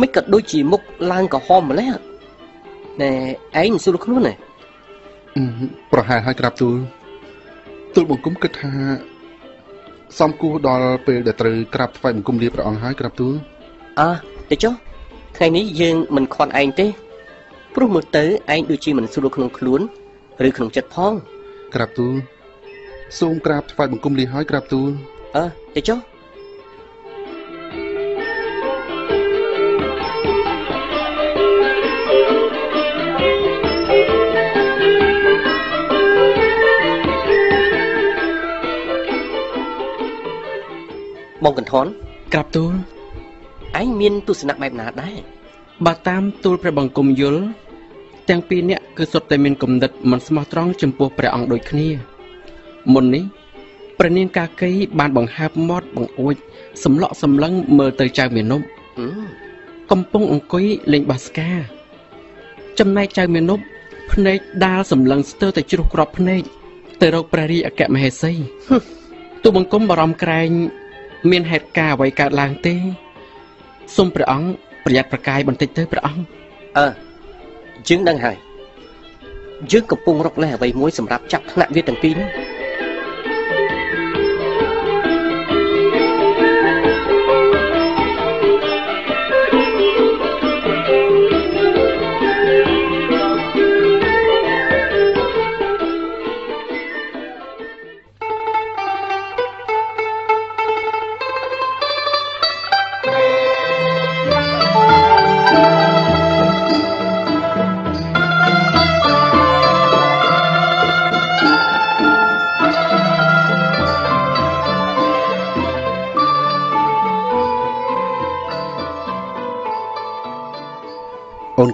មិនក៏ដូចជាមុខឡើងក្រហមម្ល៉េះណែឯងមិនស្រួលខ្លួនណាអឺប្រហែលហើយក្រាបទូលទូលបង្គំគិតថាសំគួរដល់ពេលដែលត្រូវក្រាបថ្វាយបង្គំលាព្រះអង្គហើយក្រាបទូលអើទៅចុះថ្ងៃនេះយើងមិនខន់ឯងទេព្រោះមើលទៅឯងដូចជាមិនស្រួលក្នុងខ្លួនឬក្នុងចិត្តផងក្រាបទូលសូមក្រាបថ្វាយបង្គំលាហើយក្រាបទូល អើទៅចុះបងកន្ថនក្រាបទូលឯងមានទស្សនៈបែបណាដែរបើតាមទូលព្រះបង្គំយល់ទាំងពីរនាក់គឺសុទ្ធតែមានគំនិតមិនស្មោះត្រង់ចំពោះព្រះអង្គដូចគ្នាមុននេះ ព្រះនាងកាកីបានបង្ហើបមាត់បង្អួចសម្លក់សម្លឹងមើលទៅចៅមានុបអឺកំពុងអង្គុយលេងបាសកាចំណែកចៅមានុបភ្នែកដាលសម្លឹងស្ទើរតែជ្រុះក្របភ្នែកទៅរកព្រះរាជអគ្គមហេសីទូលបង្គំបារម្ភក្រែង មានហេតុការណ៍អ្វីកើតឡើងទេសូមព្រះអង្គប្រយ័ត្នប្រកាយបន្តិចទៅព្រះអង្គអើយើងដឹងហើយយើងកំពុងរកលេសអ្វីមួយសម្រាប់ចាប់ថ្នាក់វាទាំងពីរនេះ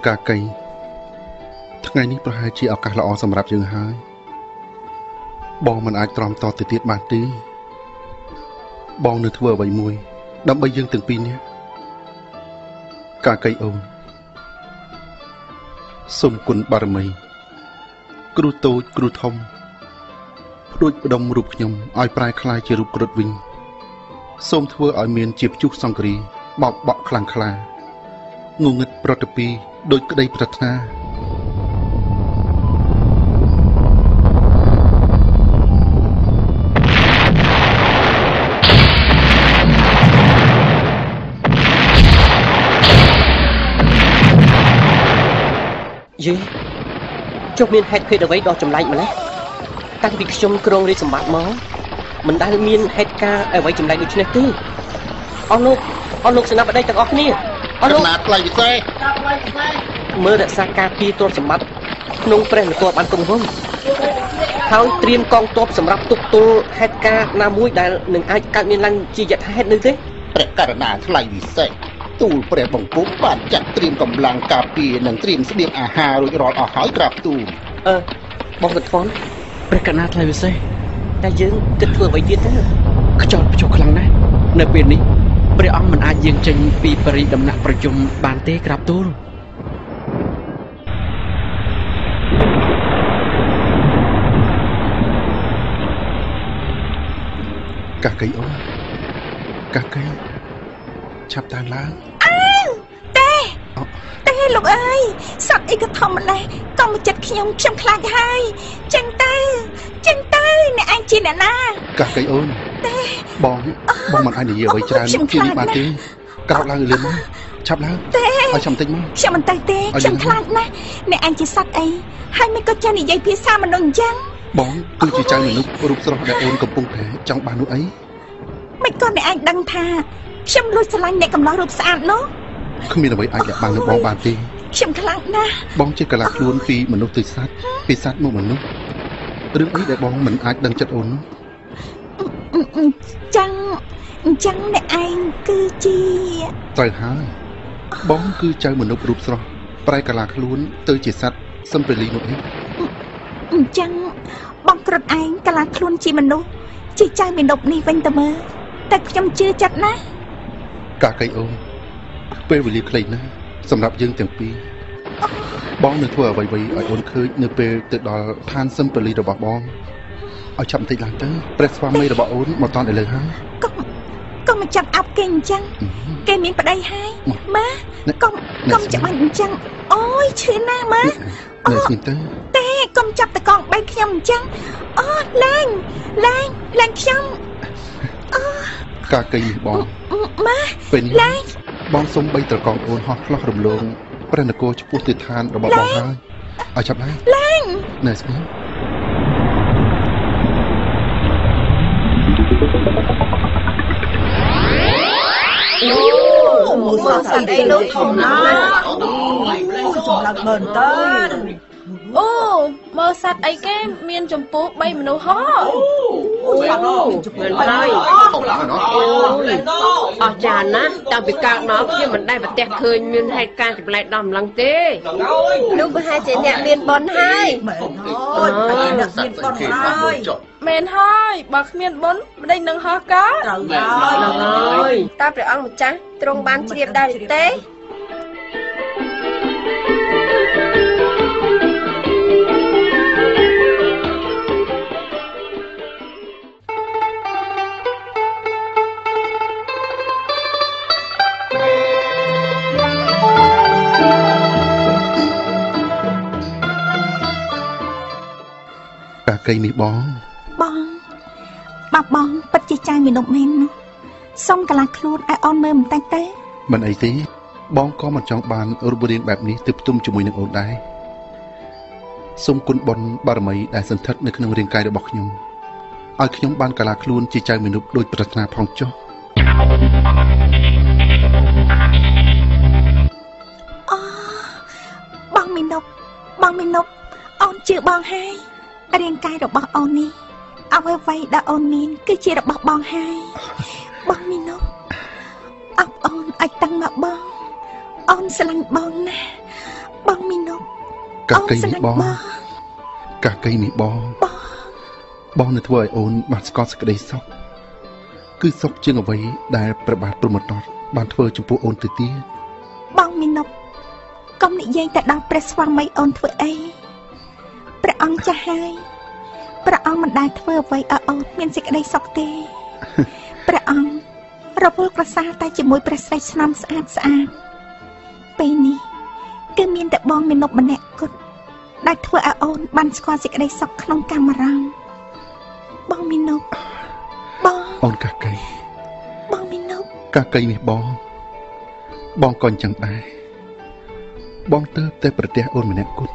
អូនកាកៃថ្ងៃនេះប្រហែលជាឱកាសល្អសម្រាប់យើងហើយបងមិនអាចទ្រាំតទៅទៀតបានទេបងនៅធ្វើអ្វីមួយ ដើម្បីយើងទាំងពីរនាក់កាកៃអូនសូមគុណបារមី គ្រូតូចគ្រូធំ ដូចបដុំរូបខ្ញុំឲ្យប្រែคล้ายជារូបគ្រុឌវិញសូមធ្វើឲ្យមានជាព្យុះសង្គ្រាបោកបក់ខ្លាំងក្លាងងឹតប្រតិពី ដោយក្តីប្រាថ្នាយេចុះមានហេតុភេទអ្វីដ៏ចម្លែកម្ល៉េះតាំងពីខ្ញុំគ្រងរាជសម្បត្តិមកមិនដែលមានហេតុការណ៍អ្វីចម្លែកដូចនេះទេអស់លោកអស់លោកសេនាបតីទាំងអស់គ្នាអស់លោកណាថ្លៃពិសេស មើលរក្សាការពារទ្រព្យសម្បត្តិក្នុងព្រះនគរបានគង់វង្សហើយត្រៀមកងទ័ពសម្រាប់ទប់ទល់ហេតុការណ៍ណាមួយដែលនឹងអាចកើតមានឡើងជាយថាហេតុនោះទេព្រះករណាថ្លៃពិសេសទូលព្រះបង្គំបានចាត់ត្រៀមកម្លាំងការពារនិងត្រៀមស្បៀងអាហាររួចរាល់អស់ហើយក្រាបទូលអឺបងកន្ធនព្រះកណ្ណាថ្លៃវិសេសតែយើងគិតធ្វើអ្វីទៀតទៅខ្យល់ព្យុះខ្លាំងណាស់នៅពេលនេះ ព្រះអង្គមិនអាចយាងចេញពីបរិដំណាក់ប្រជុំបានទេក្រាបទូលកាកៃអូនកាកៃឆាប់តាមឡើងទេអោទេលោកអើយសត្វអីក៏ធំម្លេះកុំមកចិត្តខ្ញុំខ្ញុំខ្លាចហើយចេញទៅចេញទៅអ្នកឯងជាអ្នកណាកាកៃអូន បងបងមិនអាចនិយាយអ្វីច្រើនខ្ញុំជាខ្លានេះចបានណាស់ទេក្រោកឡើងលឿនមកឆាប់ឡើងទេឲ្យចាំបន្តិចមកខ្ញុំមិនទៅទេឲ្យខ្ញុំយើងខ្លាចណាស់អ្នកឯងជាសត្វអីហើយមិនក៏ចេះនិយាយភាសាមនុស្សអញ្ចឹងបងគឺជាចៅមនុស្សរូបស្រស់ដែលអូនកំពុងតែចង់បាននោះអីមិនក៏អ្នកឯងដឹងថាខ្ញុំលួចស្រឡាញ់អ្នកកំឡោះរូបស្អាតនោះគ្មានអ្វីអាចលាក់បាំងនឹងបងបានទេខ្ញុំខ្លាចណាស់បងជាកលាខ្លួនពីមនុស្សទៅសត្វពីសត្វមកមនុស្សរឿងអីដែលបងមិនអាចដឹងចិត្តអូននោះ អឺអឺចឹងអញ្ចឹងអ្នកឯងគឺជាត្រូវហើយបងគឺចៅមនុស្សរូបស្រស់ប្រែកលាខ្លួន ទៅជាសត្វសឹមពេលីនោះអីអញ្ចឹងបងគ្រុតឯងកលាខ្លួនជាមនុស្សជាចៅមានុបនេះវិញទៅមើលតែខ្ញុំជឿចិត្តណាស់កាកៃអូនពេលវេលាខ្លីណាស់សម្រាប់យើងទាំងពីរបងនឹងធ្វើអ្វីៗឲ្យអូនឃើញនៅពេលទៅដល់ឋានសឹមពលីរបស់បង ឲ្យចាប់បន្តិចឡើងទៅព្រះស្វាមីរបស់អូនមកតន់ឥឡូវហើយកុំកុំមកចាប់អាប់គេអញ្ចឹងគេមានប្តីហើយមកម៉ាកុំកុំច្បាស់អញ្ចឹងអូយឈឺណាស់ម៉ានៅស្ងៀមទៅទេកុំចាប់តកងបែកខ្ញុំអញ្ចឹងអូលែងលែងលែងខ្ញុំកាកៃនេះបងម៉ាពេលនេះលែងបងសុំបីត្រកងអូនហោះឆ្លោះរំលងព្រះនគរចំពោះទិដ្ឋានរបស់បងហើយឲ្យចាប់ឡើងលែងនៅស្ងៀមមួ យសត្វស្អីនោះធំណាស់ចម្លាក់មែនតើ អូមើលសត្វអីគេមានចម្ពោះ3មនុស្សហ៎មែនហើយអស្ចារ្យណាស់តាំងពីកើតមកខ្ញុំមិនដែលប្រទះឃើញមានហេតុការណ៍ចម្លែកដល់ម្លឹងទេនោះប្រហែលជាអ្នកមានបុណ្យហើយមែនហើយតែអ្នកមានប៉ុនហើយមែនហើយបើគ្មានបុណ្យមិនដេញនឹងហោះកើត្រូវហើយដល់ហើយតើព្រះអង្គម្ចាស់ទ្រង់បានជ្រាបដែរឬទេ កាកៃនេះបងបងបាប់បងពិតជាចៅមានុបមែននោះសុំកលាខ្លួនឲ្យអូនមើលបន្តិចទៅមិនអីទេបងក៏មិនចង់បានរូបរាងបែបនេះទៅផ្ទុំជាមួយនឹងអូនដែរសូមគុណបុណ្យបារមីដែលសន្ធិដ្ឋនៅក្នុងរាងកាយរបស់ខ្ញុំឲ្យខ្ញុំបានកលាខ្លួនជាចៅមនុស្សដូចប្រាថ្នាផងចុះអូបងមានុបបងមានុបអូនជឿបងហើយ រាងកាយរបស់អូននេះអ្វីអ្វីដែលអូនមាន គឺជារបស់បងហើយបងមានុបអបអូនឲ្យតាំងមកបង អូនស្រឡាញ់បងណាស់បងមានុបកាអូនកៃស្រនេះឡាញ់បងបងកាកៃនេះបងបងបងនឹងធ្វើឲ្យអូនបានស្គាល់សេចក្តីសុខគឺសុខជាងអ្វីដែលព្រះបាទព្រហ្មទត្តបានធ្វើចំពោះអូនទៅទៀតបងមីនុបកុំនិយាយតែដល់ព្រះស្វាមីអូនធ្វើអី ព្រះអង្គចាស់ហើយព្រះអង្គមិនដែលធ្វើអ្វីឲ្យអូនមានសេចក្តីសុខទេព្រះអង្គរវល់ក្រសាលតែជាមួយព្រះស្រីស្នំស្អាតស្អាតពេលនេះគឺមានតែបងមេនុបម្នាក់គត់ដែលធ្វើឲ្យអូនបានស្គាល់សេចក្តីសុខក្នុងកាមរំបងមេនុបបងអូនកាកៃបងមេនុបកាកៃនេះបង បងក៏អញ្ចឹងដែរបងទៅតែប្រទះអូនម្នាក់គត់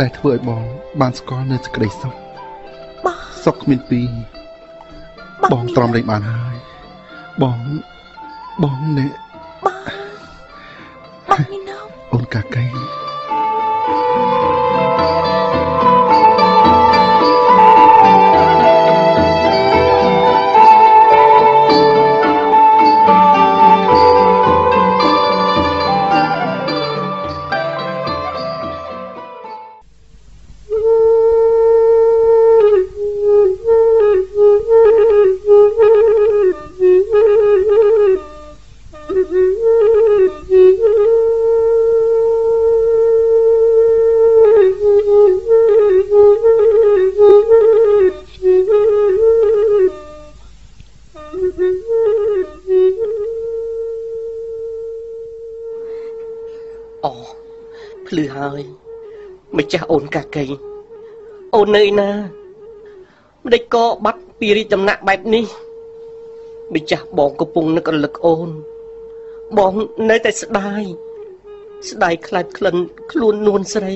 ដែលធ្វើឲ្យបង បានស្គាល់នៅសេចក្តីសុខបងសុខគ្មានពីរបងទ្រាំលេងបានហើយ បងបងនេះបងបងមេនុបអូនកាកៃ កាកៃអូននៅឯណាម្ដេចក៏បាត់ពីរាជដំណាក់បែបនេះម្ចាស់បងកំពុងនឹករលឹកអូន បងនៅតែស្ដាយស្ដាយខ្លាចក្លិនខ្លួននួនស្រី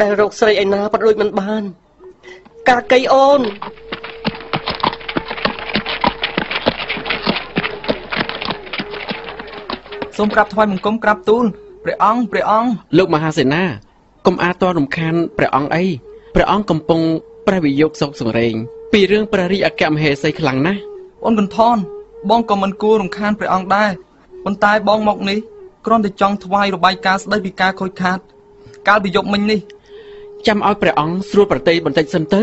ដែលរកស្រីឯណាក៏ដូចមិនបាន កាកៃអូនសូមក្រាបថ្វាយបង្គំក្រាបទូលព្រះអង្គព្រះអង្គលោកមហាសេនា កុំអាតរំខានព្រះអង្គអីព្រះអង្គកំពុងព្រះវិយោគសោកសង្រេង ពីរឿងព្រះរាជអគ្គមហេសីខ្លាំងណាស់អូនកន្ថនបងក៏មិនគួររំខានព្រះអង្គដែរប៉ុន្តែបងមកនេះគ្រាន់តែចង់ថ្វាយរបាយការណ៍ស្ដីពីការខូចខាត កាលពីយប់មិញនេះចាំឲ្យព្រះអង្គស្រួលប្រតិយបន្តិចសិនទៅ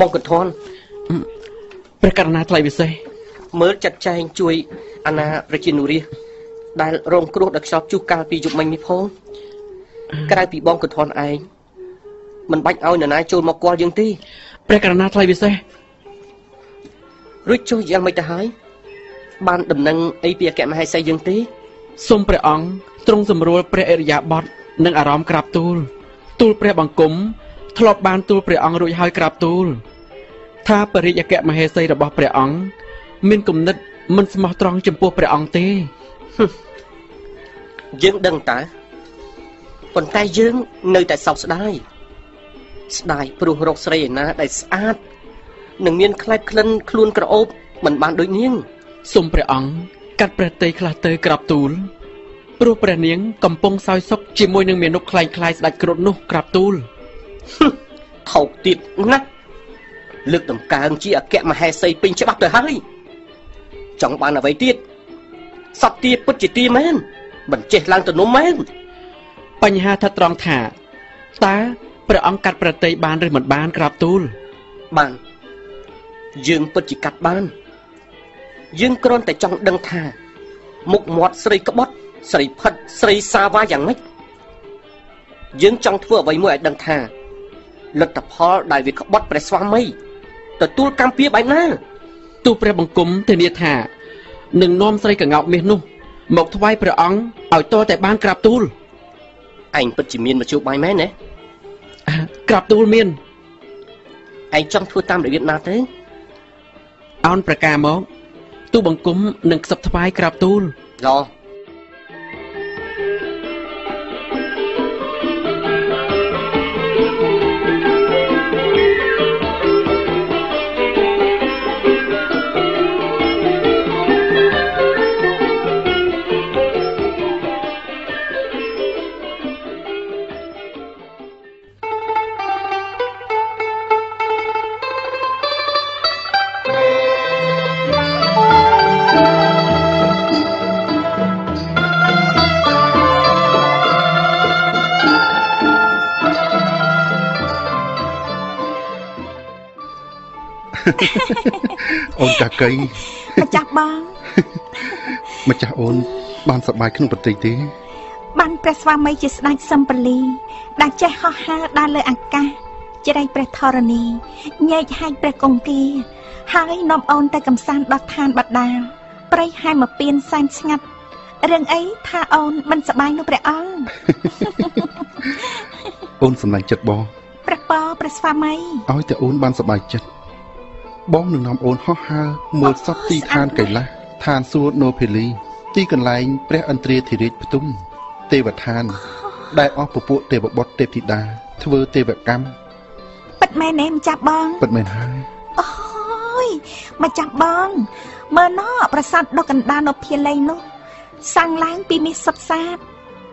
មកកន្ធនព្រះករណាថ្លៃពិសេសមើលចាត់ចែងជួយអាណាប្រជានុរាស្ត្រ ដែលរងគ្រោះដោយខ្យល់ព្យុះកាលពីយប់មិញនេះផងក្រៅពីបងកន្ធនឯងមិនបាច់ឲ្យនរណាចូលមកគាល់យើងទេព្រះករណាថ្លៃពិសេសរួចចុះយ៉ាងមិនទៅហើយបានដំណឹងអីពីអគ្គមហេសីយើងទេសូមព្រះអង្គទ្រង់សម្រួលព្រះអរិយាបថនិងអារម្មណ៍ក្រាបទូលទូលព្រះបង្គំធ្លាប់បានទូលព្រះអង្គរួចហើយក្រាបទូល ថាបរិយអគ្គមហេសីរបស់ព្រះអង្គមានគំនិតមិនស្មោះត្រង់ចំពោះព្រះអង្គទេ យើងដឹងតើប៉ុន្តែយើងនៅតែសោកស្ដាយស្ដាយព្រោះរកស្រីឯណាដែលស្អាតនិងមានខ្លែបក្លិនខ្លួនក្រអូបមិនបានដូចនាងសូមព្រះអង្គកាត់ព្រះតីខ្លះទៅក្រាបទូលព្រោះព្រះនាង កំពុងសោយសុខជាមួយនឹងមានុបខ្លែងខ្លាយស្ដេចគ្រុឌនោះក្រាបទូលថោកទៀតណាស់លើកតម្កើងជាអគ្គមហេសីពេញច្បាប់ទៅហើយចង់បានអ្វីទៀត សត្វទាពិតជាទាមែនមិនចេះឡើងទៅនំមែនបញ្ហាថាត្រង់ថាតើព្រះអង្គកាត់ព្រះតីបានឬមិនបានក្រាបទូលបានយើងពិតជាកាត់បាន យើងគ្រាន់តែចង់ដឹងថា មុខមាត់ស្រីក្បត់ស្រីផិតស្រីសាវ៉ាយ៉ាងម៉េចយើងចង់ធ្វើអ្វីមួយឲ្យដឹងថាលទ្ធផលដែលវាក្បត់ព្រះស្វាមីទទួលកម្មពៀបែបណាទូលព្រះបង្គំធានាថា នឹងនាំស្រីកងោកមាសនោះ មកថ្វាយព្រះអង្គឲ្យតតែបានក្រាបទូលឯងពិតជាមានមជ្ឈបាយមែនទេក្រាបទូលមានឯងចង់ធ្វើតាមរបៀបណាទេអោនប្រការមកទូលបង្គំនឹងខ្សឹបថ្វាយក្រាបទូលឡោ អូនកាកៃម្ចាស់បងម្ចាស់អូន បានសប្បាយក្នុងប្រទេសទេ បានព្រះស្វាមីជាស្ដេចសំពលី ដែលចេះហោះហើរដើរលើអាកាសជ្រៃព្រះធរណីញែកហែកព្រះកង្គីហើយនាំអូនទៅកំសាន្តដល់ឋានបដាលព្រៃហែមពៀនសែនស្ងាត់រឿងអីថាអូនមិនសប្បាយនោះព្រះអង្គអូនសម្លាញ់ចិត្តបងព្រះពរព្រះស្វាមីឲ្យតែអូនបានសប្បាយចិត្ត បងនឹងនាំអូនហោះហើរមើលសពទីឋាន កៃឡាសឋានសួគ៌ណូភេលី ទីកន្លែង ព្រះឥន្ទ្រាធិរាជផ្ទុំ ទេវឋាន ដែលអស់ពពួកទេវបុត្រទេពធីតាធ្វើទេវកម្មពិតមែនទេម្ចាស់បងពិតមែនហើយអូយម្ចាស់បង មើលណោះប្រាសាទដុកកណ្ដាលនៅភាលីនោះសាំងឡើងពីមាសសុទ្ធសាធ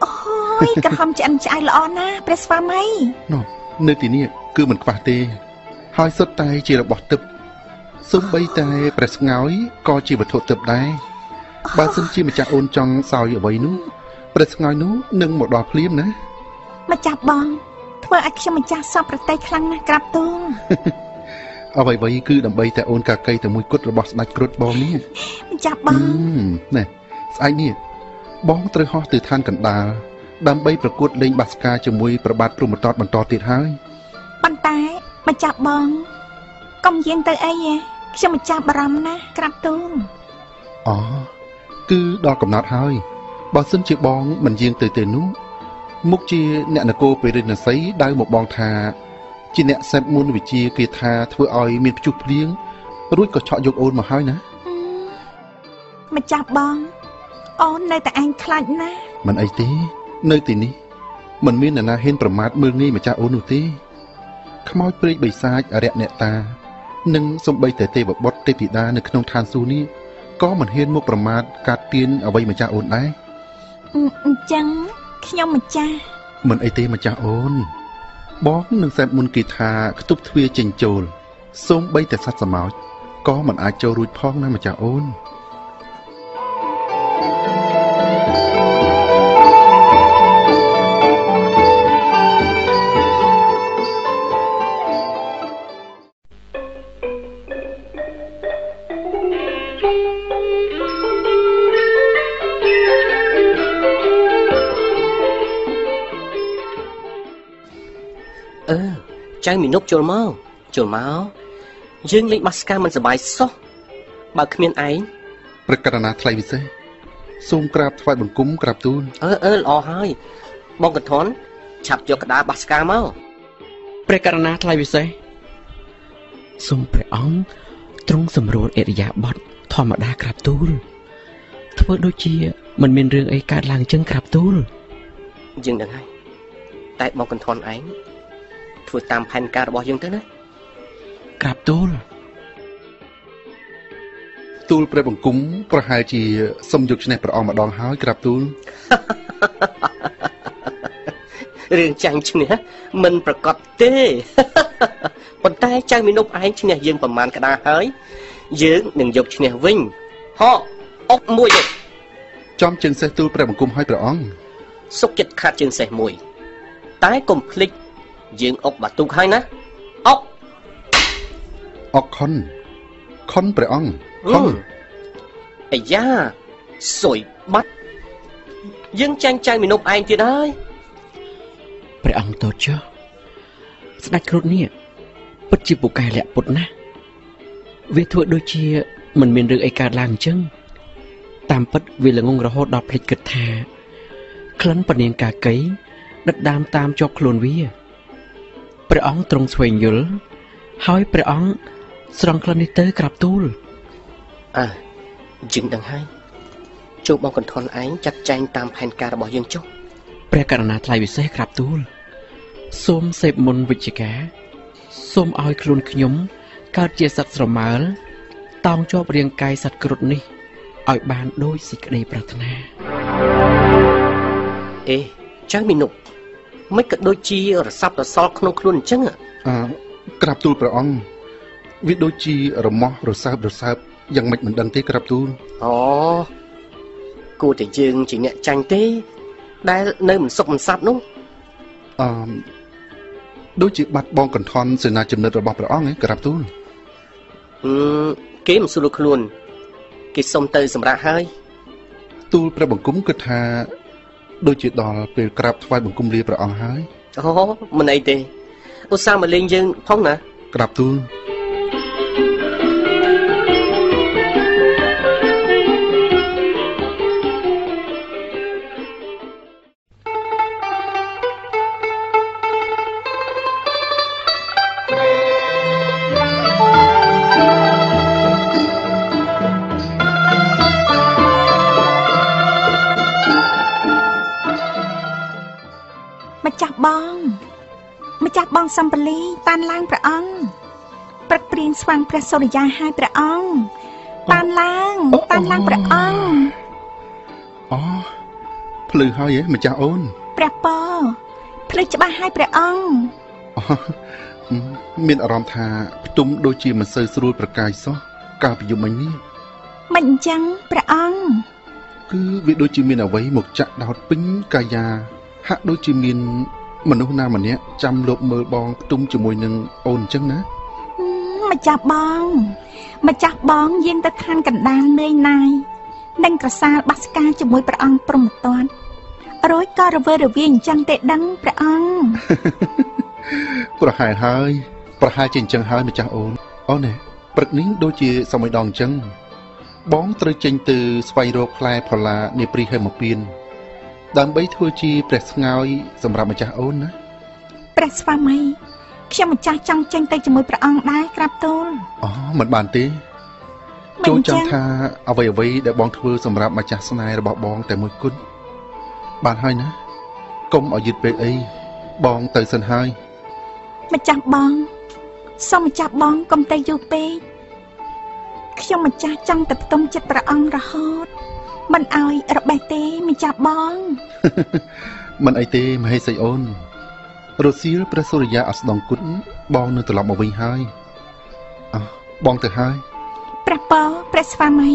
អូយក្រហមឆ្អិនឆ្អៅល្អណាស់ព្រះស្វាមីនោះនៅទីនេះគឺមិនខ្វះទេ ហើយសុទ្ធតែជារបស់ទឹក សូម្បីតែព្រះស្ងោយក៏ជាវត្ថុទឹកដែរបើសិនជាម្ចាស់អូនចង់សោយអ្វីនោះព្រះស្ងោយនោះនឹងមកដល់ភ្លាមណាម្ចាស់បងធ្វើឲ្យខ្ញុំម្ចាស់សពប្រតិខ្លាំងណាស់ក្រាបទូលអ្វីៗគឺដើម្បីតែអូនកាកៃតែមួយគត់របស់ស្ដេចគ្រុឌបងនេះម្ចាស់បអឺងណែស្អែកនេះបងត្រូវហោះទៅឋានកណ្ដាលដើម្បីប្រកួតលេងបាសការជាមួយប្របាទព្រំតតបន្តទៀតហើយប៉ុន្តែម្ចាស់បងកុំយាងទៅអីហ៎ ខ្ញុំម្ចាស់បារម្ភណាស់ក្រាបទូលអូគឺដល់កំណត់ហើយបើសិនជាបងមិនយាងទៅទេនោះមុខជាអ្នកនគរពេរិណសីដៅមកបងថា ជាអ្នកសេពមុនវិជាគេថាធ្វើឲ្យមានភ្ជុះភ្លៀងរួចក៏ឆក់យកអូនមកហើយណាម្ចាស់បងអូននៅតែឯងខ្លាចណាស់មិនអីទេ នៅទីនេះមិនមាននរណាហ៊ានប្រមាថមើលងាយម្ចាស់អូននោះទេខ្មោចព្រាយបិសាចអរិយអ្នកតា និងសំបីតែទេវបុត្រទេពធីតានៅក្នុងឋានសួគ៌នេះក៏មិនហ៊ានមកប្រមាថកាត់ទៀនអ្វីម្ចាស់អូនដែរអឺអញ្ចឹងខ្ញុំម្ចាស់មិនអីទេម្ចាស់អូន បងនឹងសេពមុនគេថាខ្ទប់ទ្វារចេញចូលសូម្បីតែសត្វសមោចក៏មិនអាចចូលរួចផងណាម្ចាស់អូន ចៅមីនុបចូលមកចូលមកយើងលេងបាសការមិនសប្បាយសោះបើគ្មានឯងប្រកាសណាថ្លៃពិសេសសូមក្រាបថ្វាយបង្គំក្រាបទូលអឺអឺល្អហើយបងកន្ធនឆាប់យកក្តារបាសការមកព្រះករណាថ្លៃពិសេសសូមព្រះអង្គទ្រង់សម្រួលអរិយាប័ត្រធម្មតាក្រាបទូលធ្វើដូចជាមិនមានរឿងអីកើតឡើងចឹងក្រាបទូលយើងដឹងហើយតែបងកន្ធនឯង ធ្វើតាមផែនការរបស់យើងទៅណាក្រាបទូលទូលព្រះបង្គំប្រហែលជាសុំយកឈ្នះព្រះអង្គម្ដងហើយក្រាបទូលរឿងចាញ់ឈ្នះមិនប្រកបទេប៉ុន្តែចៅមីនុបឯងឈ្នះយើងប្រមាណក្តារហើយ យើងនឹងយកឈ្នះវិញហកអុកមួយទេចំជើងសេះទូលព្រះបង្គំឲ្យព្រះអង្គសុកចិត្តខាត់ជើងសេះមួយតែកុំភ្លេច យើងអុកបាទូកហើយណាអុកអកខុនខុនព្រះអង្គខុនអាយ៉ាសុយបាត់យើងចាញ់ចៅមីនុបឯងទៀតហើយព្រះអង្គតូចចុះស្ដេចគ្រុឌនេះពិតជាពូកែលាក់ពុតណាស់វាធ្វើដូចជាមិនមានរឿងអីកើតឡើងអញ្ចឹងតាមពិតវាល្ងងរហូតដល់ភ្លេចគិតថាក្លិនពនាងកាកីដិតដាមតាមជាប់ខ្លួនវា ព្រះអង្គទ្រង់ស្វែងយល់ហើយព្រះអង្គស្រង់ក្លិននេះទៅក្រាបទូលអើយើងដឹងហើយចូលបងកន្ធនឯងចាត់ចែងតាមផែនការរបស់យើងចុះព្រះករណាថ្លៃពិសេសក្រាបទូលសូមសេពមុនវិជ្ជការសូមឲ្យខ្លួនខ្ញុំកើតជាសត្វស្រមើលតោងជាប់រាងកាយសត្វគ្រុឌនេះឲ្យបានដូចសេចក្តីប្រាថ្នាអេចៅមីនុប មិនក៏ដូចជារស័ព្ទរសល់ក្នុងខ្លួនអញ្ចឹងអឺក្រាបទូលព្រះអង្គវាដូចជារមាស់រសើបរសើបយ៉ាងម៉េចមិនដឹងទេក្រាបទូលអូគួរតែយើងជាអ្នកចាញ់ទេ ដែលនៅមិនសុខមិនសាប់នោះអឺដូចជាបាត់បងកន្ធនសេនាចំណិតរបស់ព្រះអង្គឯងក្រាបទូលអឺគេមិនស្រួលខ្លួន គេសុំទៅសម្រាប់ហើយ ទូលព្រះបង្គំគិតថា ដូចជាដល់ពេលក្រាបថ្វាយបង្គំលាព្រះអង្គហើយអូមិនអីទេឧស្សាហ៍មកលេងយើងផងណាក្រាបទូល ម្ចាស់បង ម្ចាស់បងសំពលីតានឡើងព្រះអង្គព្រឹកព្រៀងស្វាងព្រះសុរិយាហើយព្រះអង្គតានឡើងតានឡើងព្រះអង្គអូភ្លឺហើយហ៎ម្ចាស់អូនព្រះពរភ្លឺច្បាស់ហើយព្រះអង្គអូមានអារម្មណ៍ថាផ្ទុំដូចជាមិនសូវស្រួលប្រកាយសោះកាលពីយប់មិញនេះមិនអញ្ចឹងព្រះអង្គគឺវាដូចជាមានអ្វីមកចាក់ដោតពេញកាយា ហាក់ដូចជាមានមនុស្សណាម្នាក់ចាំលបមើលបងផ្ទុំជាមួយនឹងអូនអញ្ចឹងណាហឹមម្ចាស់បងម្ចាស់បងយាងទៅឋានកណ្ដាលនឿយណាយនិងក្រសាលបាសការជាមួយព្រះអង្គព្រមតនរួចក៏រវើរវាយអញ្ចឹងទេដឹងព្រះអង្គប្រហែលហើយ ប្រហែលជាអញ្ចឹងហើយម្ចាស់អូនអូនណែព្រឹកនេះដូចជាសម័យដងអញ្ចឹងបងត្រូវចេញទៅស្វែងរកផ្លែផល្លានាព្រីហេមពៀន ដើម្បីធ្វើជាព្រះស្ងោយសម្រាប់ម្ចាស់អូនណាព្រះស្វាមីខ្ញុំម្ចាស់ចង់ចេញទៅជាមួយព្រះអង្គដែរក្រាបទូលអូមិនបានទេមិនចូលអញ្ចឹចងង់ថាអ្វីអ្វីដែលបងធ្វើសម្រាប់ម្ចាស់ស្នេហ៍របស់បងតែមួយគត់បានហើយណាកុំឲ្យយឺតពេកអីបងទៅសិនហើយម្ចាស់បងសូមម្ចាស់បងកុំទៅយូរពេកខ្ញុំម្ចាស់ចង់ទៅផ្ទុំចិត្តព្រះអង្គរហូត មិនឲ្យរបេះទេម្ចាស់បងមិនអីទេមហេសីអូនរសៀលព្រះសុរិយាអស្ដងគុណបងនឹងត្រឡប់មកវិញហើយអោះបងទៅហើយព្រះពរព្រះស្វាមី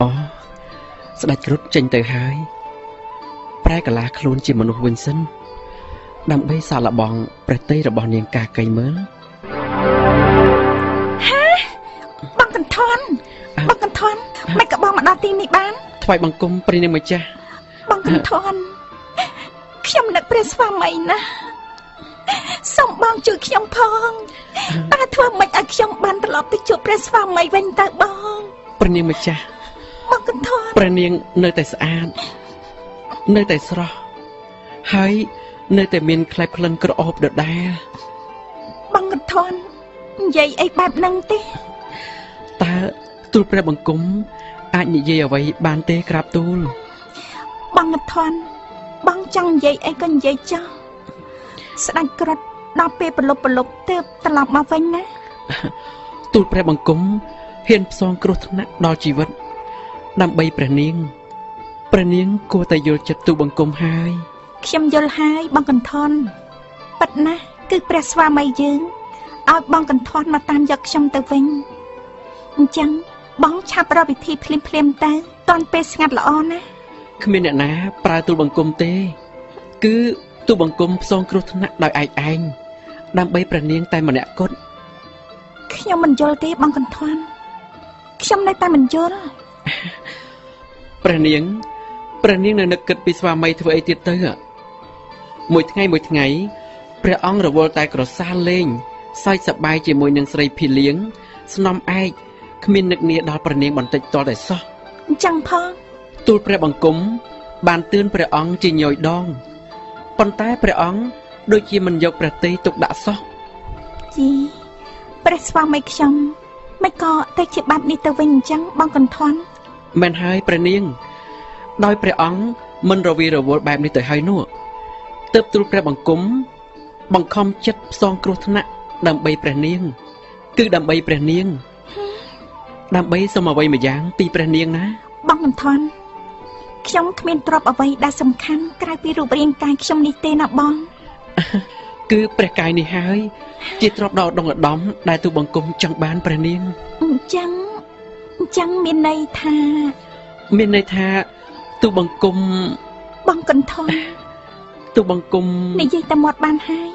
អូស្ដេចគ្រុឌចេញទៅហើយប្រែ កលាខ្លួនជាមនុស្សវិញសិនដើម្បីសាកល្បងព្រះតីរបស់នាងកាកៃមើលហាបងកន្ធនបងកន្ធនមិនក៏បងមកដល់ទីនេះបានថ្វាយបង្គំព្រះនាងម្ចាស់បងកន្ធនខ្ញុំនឹកព្រះស្វាមីណាស់សូមបងជួយខ្ញុំផងតើធ្វើម៉េចឲ្យខ្ញុំបានត្រឡប់ទៅជួបព្រះស្វាមីវិញទៅបងព្រះនាងម្ចាស់បងកន្ធនព្រះនាងនៅតែស្អាត នៅតែស្រស់ហើយនៅតែមានក្លែបក្លិនក្រអូបដដែលបងកន្ធននិយាយអីបែបហ្នឹងទេតើទូលព្រះបង្គំអាចនិយាយអ្វីបានទេក្រាបទូលបងកន្ធនបងចង់និយាយអីក៏និយាយចោះស្ដាច់ក្រិតដល់ពេលប្រលប់ប្រលប់ទើបត្រឡប់មកវិញណាទូលព្រះបង្គំហ៊ានផ្សងគ្រោះថ្នាក់ដល់ជីវិត ដើម្បីព្រះនាង ព្រះនាងគួរតែយល់ចិត្តទូលបង្គំហើយខ្ញុំយល់ហើយបងកន្ធនប៉ិតណាស់គឺព្រះស្វាមីយើងឲ្យបងកន្ធនមកតាមយកខ្ញុំទៅវិញអញ្ចឹងបងឆាប់រកវិធីភ្លាមភ្លាមៗទៅតាន់ពេលស្ងាត់ល្អណាគ្មានអ្នកណា ប្រើទូលបង្គំទេ គឺទូលបង្គំផ្សងគ្រោះថ្នាក់ដោយឯកឯងដើម្បីព្រះនាងតែម្នាក់គត់ខ្ញុំមិនយល់ទេបងកន្ធនខ្ញុំនៅតែមិនយល់ព្រះនាង ព្រះនាងនៅនឹកគិតពីស្វាមីធ្វើអីទៀតទៅមួយថ្ងៃមួយថ្ងៃព្រះអង្គរវល់តែក្រសាលលេងសើចសប្បាយជាមួយនឹងស្រីភីលៀងស្នំឯកគ្មាននឹកនាដល់ព្រះនាងបន្តិចតតែសោះអញ្ចឹងផងទូលព្រះបង្គំ បានទឿនព្រះអង្គជាញយដងប៉ុន្តែព្រះអង្គដូចជាមិនយកព្រះតីទុកដាក់សោះជីព្រះស្វាមីខ្ញុំមិនក៏ទៅជាបែបនេះទៅវិញអញ្ចឹងបងកន្ធនមែនហើយព្រះនាង ដោយព្រះអង្គមិនរវីរវល់បែបនេះទៅហើយនោះទើបទូលព្រះបង្គំបង្ខំចិត្តផ្សងគ្រោះថ្នាក់ដើម្បីព្រះនាង គឺដើម្បីព្រះនាង ដើម្បីសុំអ្វីម្យ៉ាង ពីព្រះនាងណាបងកន្ធនខ្ញុំគ្មានទ្រព្យអ្វីដែលសំខាន់ក្រៅពីរូបរាងកាយខ្ញុំនេះទេណាបង គឺព្រះកាយនេះហើយ ជាទ្រព្យដ៏ឧត្តមឧត្តមដែលទូលបង្គំចង់បានព្រះនាងអញ្ចឹងអញ្ចឹងមានន័យថា មានន័យថា ទូលបង្គំបងកន្ធនទូលបង្គំនិយាយតែមាត់បានហើយ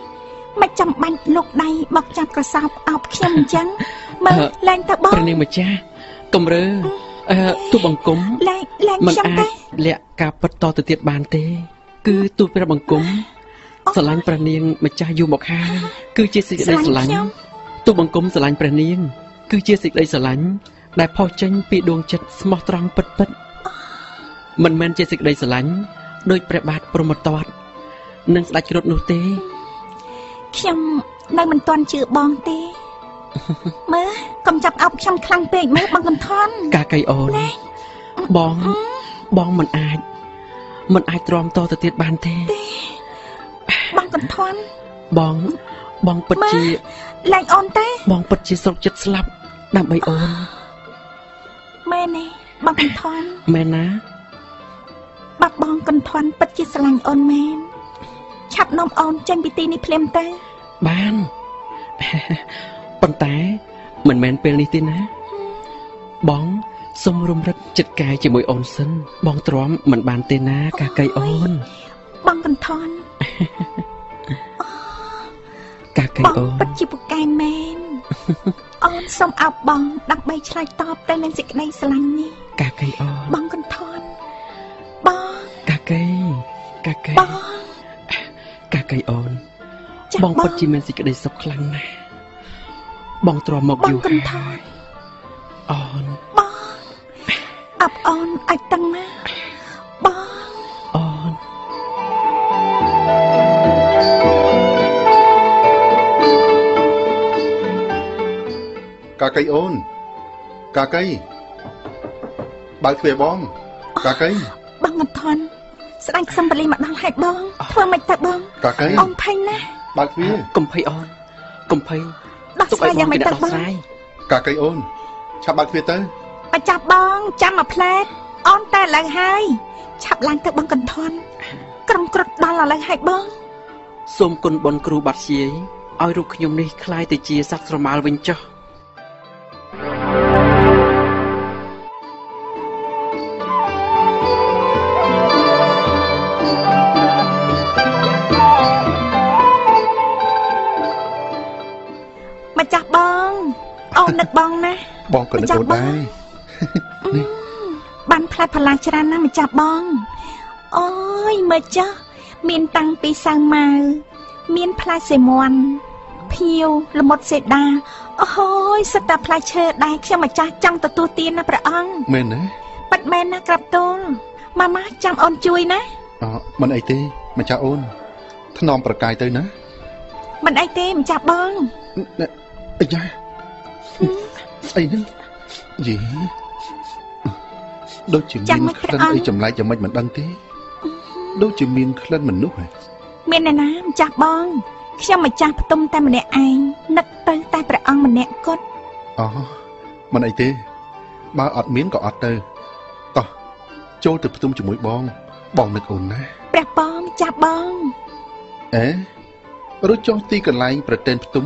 មិនចាំបាច់លុកដៃមកចាប់ក្រសោបអោបខ្ញុំអញ្ចឹងមើលឡើងទៅបងព្រះនាងម្ចាស់កំរើអឺទូបង្គំឡើងឡើងមិនខ្ញុំអាចទេលាក់ការពិតតទៅទៀតបានទេ គឺទូលព្រះបង្គំស្រឡាញ់ព្រះនាងម្ចាស់យូរមកហើយគឺជាសេចក្តីស្រឡាញ់ទូលបង្គំស្រឡាញ់ព្រះនាង គឺជាសេចក្តីស្រឡាញ់ដែលផុសចេញពីដួងចិត្តស្មោះត្រង់ពិតពិត មិនមែនជាសេចក្តីស្រឡាញ់ដោយព្រះបាទព្រហ្មទត្តនិងស្ដេចគ្រុឌនោះទេខ្ញុំនៅមិនទាន់ជឿបងទេមើលកុំចាប់អោបខ្ញុំខ្លាំងពេកមើលបងកន្ថនកាកៃអូនបងបងមិនអាចមិនអាចទ្រាំតទៅទៀតបានទេបងកន្ថនបងបងពិតជាឡើងអូនទេ បងពិតជាស្រុកចិត្តស្លាប់ដើម្បីអូនមែនទេបងកន្ថនមែនណា បាត់បងកន្ថនពិតជាស្រឡាញ់អូនមែនឆាប់នាំអូនចេញពីទីនេះភ្លាមទៅបានប៉ុន្តែ មិនមែនពេលនេះទេណា បងសុំរំលឹកចិត្តកាយជាមួយអូនសិន បងទ្រាំមិនបានទេណា កាកៃអូន បងកន្ថនកាកៃបងអូនពិតជាពូកែមែនអូនសូមអោបបងដើម្បីឆ្លើយតបទៅនឹងសេចក្តីស្រឡាញ់នេះកាកៃអូនបងកន្ថនបងកាកៃ កាកៃបងកាកៃអូនចាស់បងពិតជាមានសេចក្តីសុខខ្លាំងណាស់បងទ្រាំមកបងយូរកន្ថហើយនអូនបងអបអូនអាចតឹងណាបងអូនកាកៃអូនកាកៃបើកទ្វារបងកាកៃបងកន្ថន ស្ដាច់សំបលីមកដល់ហើយបង ធ្វើមិនទៅបង កាកៃ អូនភ័យណាស់ បើកទ្វារ កំភៃអូនកំភៃ ដោះ ទុក ស្រាយ ឲ្យប យ៉ាង ង ម៉េច គេ ទៅ ដោះ បង ស្រាយ កាកៃអូនឆាប់បើកទ្វារទៅ មកចាប់បងចាំមកផ្លែតអូនតែឥឡូវហើយឆាប់ឡើងទៅបងកន្ថនក្រុមគ្រុតដល់ឥឡូវហើយបង សូមគុណបុណ្យគ្រូបាត់ជាយឲ្យរូបខ្ញុំនេះคล้ายទៅជាសត្វស្រមាលវិញចុះ មក អូននឹកបងណាបងក៏នឹកអូនដែរបានផ្លែតផ្លាច្រើនណាស់ម្ចាស់បងអូយមើលចាស់មានតាំងពីសាវម៉ាវមានផ្លែសេមន់ភៀវល្មុតសេដាអូយសិតតែផ្លែឈើដែរខ្ញុំម្ចាស់ចង់ទទួលទានណាព្រះអង្គមែនទេប៉ិតមែនណាក្រាបទូលម៉ាម៉ាចាំអូនជួយណាអមិនអីទេម្ចាស់អូនថ្នមប្រកាយទៅណាមិនអីទេម្ចាស់បងអាយ៉ា ស្អីហ្នឹងយីដូចជាមានក្លិនអីចម្លែកយ៉ាងម៉េចមិនដឹងទេដូចជាមានក្លិនមនុស្សហ៎មានអ្នកណាម្ចាស់បងខ្ញុំម្ចាស់ផ្ទុំតែម្នាក់ឯងនឹកទៅតែព្រះអង្គម្នាក់គត់អូមិនអីទេ បើអត់មានក៏អត់ទៅតោះចូលទៅផ្ទុំជាមួយបង បងនឹកអូនណាព្រះបងម្ចាស់បងអេរួចចុះទីកន្លែងប្រតេនផ្ទុំ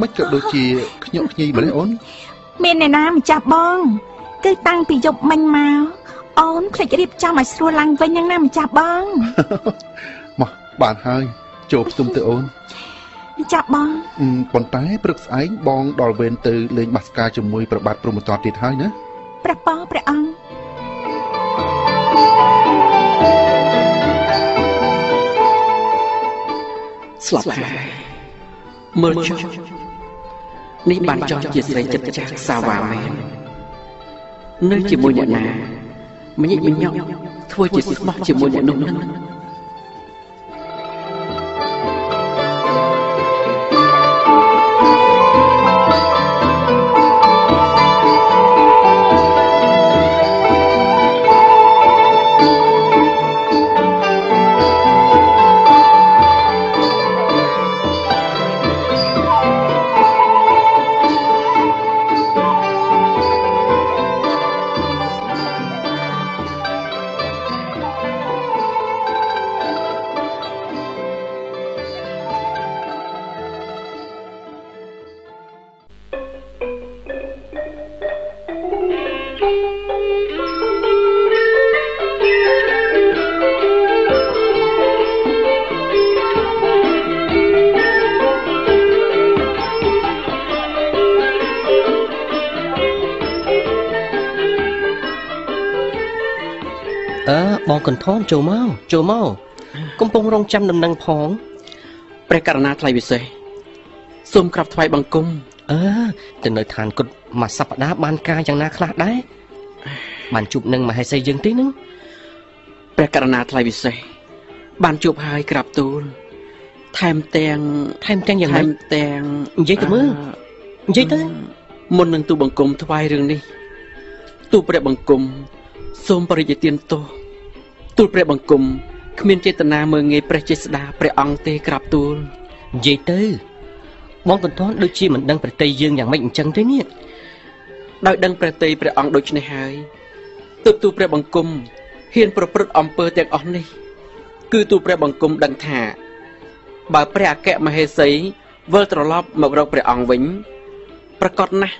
មិនក៏ដូចជាខ្ញក់ខ្ញីម្លេះអូនមានអ្នកណាម្ចាស់បង គឺតាំងពីយប់មិញមកអូនភ្លេចរៀបចំឲ្យស្រួលឡើងវិញយ៉ាងណាម្ចាស់បងមកបានហើយចូលផ្ទុំទៅអូនម្ចាស់បងអឺប៉ុន្តែព្រឹកស្អែកបងដល់វេនទៅលេងបាសការជាមួយប្របាទព្រំតតទៀតហើយណាព្រះបងព្រះអង្គស្លាប់ហើយមើលចុះ នេះបានចង់ជាស្រីចិត្តចាស់សាវ៉ាមែននៅជាមួយអ្នកណាម្ញិចម្ញក់ធ្វើជាស្មោះជាមួយអ្នកនោះនឹង បងកន្ថនចូលមកចូលមកកំពុងរងចាំដំណឹងផងព្រះករណាថ្លៃវិសេសសូមក្រាបថ្វាយបង្គំអឺទៅនៅឋានគុតមួយសប្តាហ៍បានការយ៉ាងណាខ្លះដែរបានជួបនឹងមហេសីយើងទេនឹងព្រះករណាថ្លៃវិសេសបានជួបហើយក្រាបទូលថែមទាំងថែមទាំងយ៉ាងថែម៉េចមទាំងនិយាយទៅមើលនិយាយទៅមុននឹងទូបង្គំថ្វាយរឿងនេះទូលព្រះបង្គំសូមបរិយាទានទោស ទូលព្រះបង្គំគ្មានចេតនាមើងងាយព្រះចេស្តាព្រះអង្គទេក្រាបទូលនិយាយទៅ បងកន្ទន់ដូចជាមិនដឹងប្រតិយើងយ៉ាងម៉េចអញ្ចឹងទេនេះដោយដឹងព្រះតីព្រះអង្គដូច្នេះហើយទើបទូលព្រះបង្គំហ៊ានប្រព្រឹត្តអំពើទាំងអស់នេះ គឺទូលព្រះបង្គំដឹងថា បើព្រះអគ្គមហេសីវិលត្រឡប់មករកព្រះអង្គវិញប្រកាសណាស់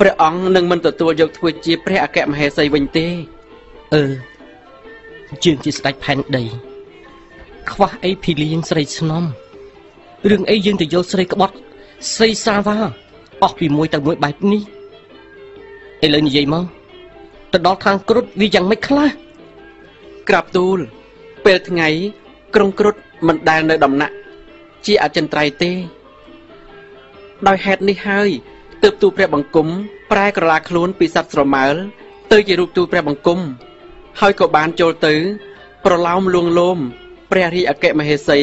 ព្រះអង្គនឹងមិនទទួលយកធ្វើជាព្រះអគ្គមហេសីវិញទេអឺ យើងជាស្ដេចផែនដីខ្វះអីភីលៀងស្រីស្នំរឿងអីយើងទៅយកស្រីក្បត់ស្រីសាវ៉ាអស់ពីមួយទៅមួយបែបនេះឥឡូវនិយាយមកទៅដល់ខាងគ្រុឌវាយ៉ាងម៉េចខ្លះក្រាបទូល ពេលថ្ងៃ ក្រុងគ្រុឌមិនដែលនៅដំណាក់ ជាអចិន្ត្រៃយ៍ទេ ដោយហេតុនេះហើយទើបទូលព្រះបង្គំ ប្រែក្រឡាខ្លួនពីសត្វស្រមើលទៅជារូបទូលព្រះបង្គំ ហើយក៏បានចូលទៅ ប្រឡោមលួងលោមព្រះរាជអគ្គមហេសី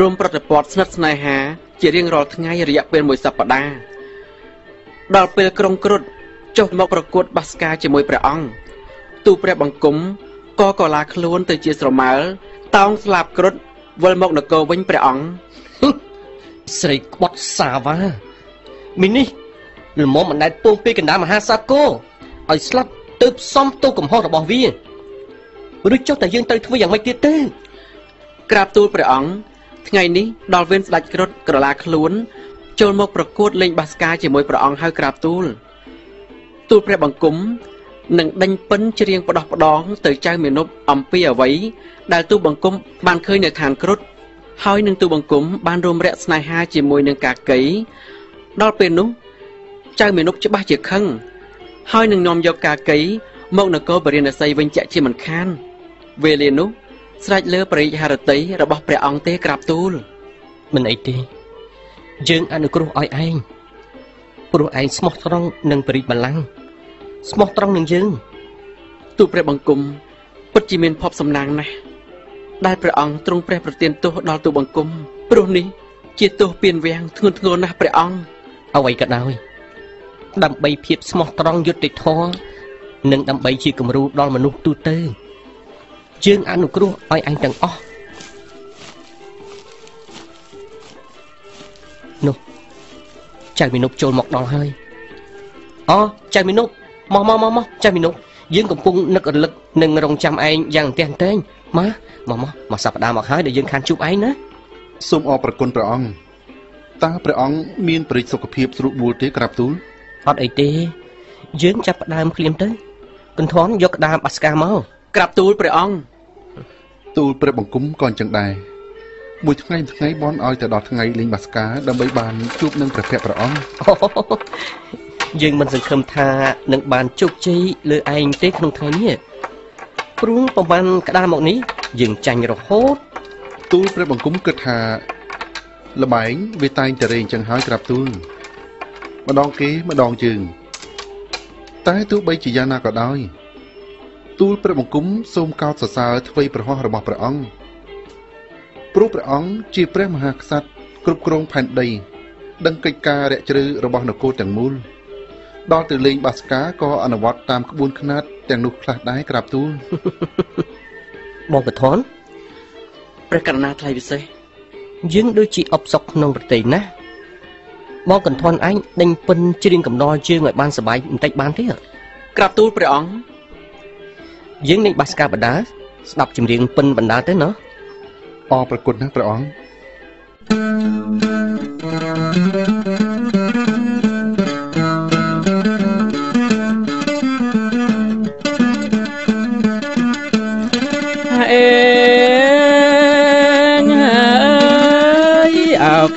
រួមប្រតិព័ទ្ធស្និទ្ធស្នេហា ជារៀងរាល់ថ្ងៃរយៈពេលមួយសប្តាហ៍ដល់ពេលក្រុងគ្រុឌចុះមកប្រកួតបាសកាជាមួយព្រះអង្គទូលព្រះបង្គំក៏កលាខ្លួនទៅជាស្រមើលតោងស្លាប់គ្រុឌវិលមកនគរវិញព្រះអង្គស្រីក្បត់សាវ៉ាមីនេះល្មមមិនដែលពងពីកណ្ដាលមហាសាគរឲ្យស្លាប់ ទើបសំទោសកំហុសរបស់វាឬចុះតែយើងត្រូវធ្វើយ៉ាងម៉េចទៀតទេក្រាបទូលព្រះអង្គថ្ងៃនេះដល់វេនស្ដេចគ្រុឌក្រឡាខ្លួនចូលមកប្រកួតលេងបាសកាជាមួយព្រះអង្គហើយក្រាបទូលទូលព្រះបង្គំនឹងដេញពិនច្រៀងផ្ដោះផ្ដង ទៅចៅមានុបអំពីអ្វីដែលទូលបង្គំបានឃើញនៅឋានគ្រុឌហើយនឹងទូលបង្គំបានរួមរយៈស្នេហាជាមួយនឹងកាកីដល់ពេលនោះចៅមានុបច្បាស់ជាខឹង ហើយនឹងនាំយកកាកីមកនគរបរិណសីវិញជាក់ជាមិនខានវេលានោះស្រេចលើបរិយហរតីរបស់ព្រះអង្គទេក្រាបទូលមិនអីទេយើងអនុគ្រោះឲ្យឯងព្រោះឯងស្មោះត្រង់នឹងបរិបល្ល័ង្កស្មោះត្រង់នឹងយើងទូលព្រះបង្គំពិតជាមានភ័ព្វសំណាងណាស់ដែលព្រះអង្គទ្រង់ព្រះប្រទានទោសដល់ទូលបង្គំព្រោះនេះ ជាទោសពៀនវាំងធ្ងន់ធ្ងរណាស់ព្រះអង្គអ្វីក៏ដោយ ដើម្បីភាពស្មោះត្រង់យុត្តិធម៌និងដើម្បីជាគំរូដល់មនុស្សទូទៅយើងអនុគ្រោះឲ្យឯងទាំងអស់នោះចៅមីនុបចូលមកដល់ហើយអូចៅមីនុបមកមកមកមកចៅមីនុបយើងកំពុងនឹករលឹកនិងរងចាំឯងយ៉ាងតែងតែងមកមកមកមកសប្តាហ៍មកហើយដែលយើងខានជួបឯងណាសូមអរព្រគុណព្រះអង្គតើព្រះអង្គមានបរិយាសុខភាពស្រួលបួលទេក្រាបទូល អត់អីទេ យើងចាប់ផ្ដើមភ្លាមទៅកន្ធាន់យកក្តាមបាសកាមកក្រាបទូលព្រះអង្គទូលព្រះបង្គំក៏អញ្ចឹងដែរមួយថ្ងៃមួយថ្ងៃបនឲ្យទៅដល់ថ្ងៃលេងបាសកាដើម្បីបានជួបនឹងព្រះភ័ក្ត្រព្រះអង្គអូយើងមិនសង្ឃឹមថានឹងបានជោគជ័យលើឯងទេក្នុងថ្ងៃនេះព្រោះប្រហែលក្តារមកនេះយើងចាញ់រហូត ទូលព្រះបង្គំគិតថាលបែងវាតែងតែរែងចឹងហើយក្រាបទូល ម្ដងគេម្ដងជើងតែទោះបីជាយ៉ាងណាក៏ដោយទូលព្រះបង្គំសូមកោតសរសើរថ្វីប្រហោះរបស់ព្រះអង្គព្រោះព្រះអង្គជាព្រះមហាក្សត្រគ្រប់គ្រងផែនដីដឹងកិច្ចការរាក់ជ្រៅរបស់នគរទាំងមូលដល់ទៅលេងបាសកាក៏អនុវត្តតាមក្បួនខ្នាតទាំងនោះខ្លះដែរក្រាបទូលបងពធនព្រះករុណាថ្លៃពិសេសយើងដូចជាអបសុកក្នុងប្រទេសណាប ងកន្ធាន់ឯងដេញពិនច្រៀងកំដរជើងឲ្យបានសប្បាយបន្តិចបានទេក្រាបទូលព្រះអង្គយើងនឹងបាសកាបណ្ដាស្ដាប់ចម្រៀងពិនបណ្ដាទៅណោះអរប្រគុណណាស់ព្រះអង្គអេ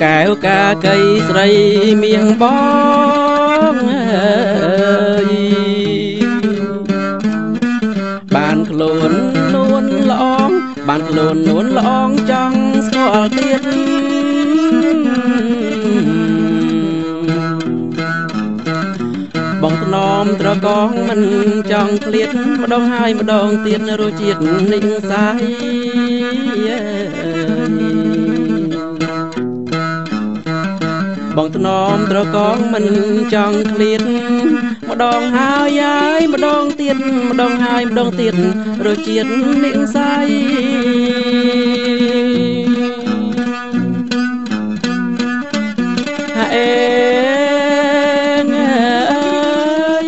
កែវកាកៃស្រីមៀងបងអើយបានខ្លួនលួនបានខ្លួននួនល្អងចង់ស្គាល់ទៀតបងថ្នមត្រកងមិនចង់ឃ្លាតម្ដងហើយម្ដងទៀតរសជាតិនេះសាយ បងថ្នមត្រកងមិនចង់ឃ្លាតម្ដងហើយហើយម្ដងទៀតម្ដងហើយម្ដងទៀតរសជាតិនេះសាយហេងអើយ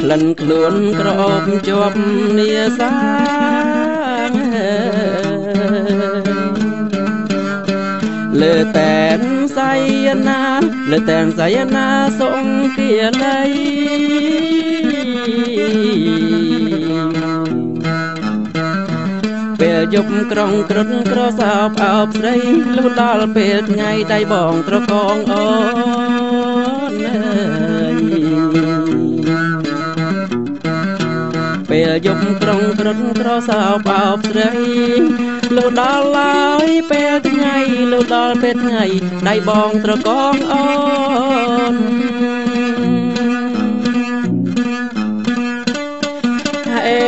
ក្លិនខ្លួនក្រអូបជាប់នាសា លើតែនសៃណាលើតែនសៃណាសុងគៀលៃពេលយប់ក្រុងក្រឹតក្រសោបអោបស្រីលុះដល់ពេលថ្ងៃដៃបងត្រកងអូនអើយពេលយប់ក្រុងក្រឹតក្រសោបអោបស្រី លុះដល់ឡើយពេលថ្ងៃលុះដល់ពេលថ្ងៃដៃបងត្រកងអូនហេ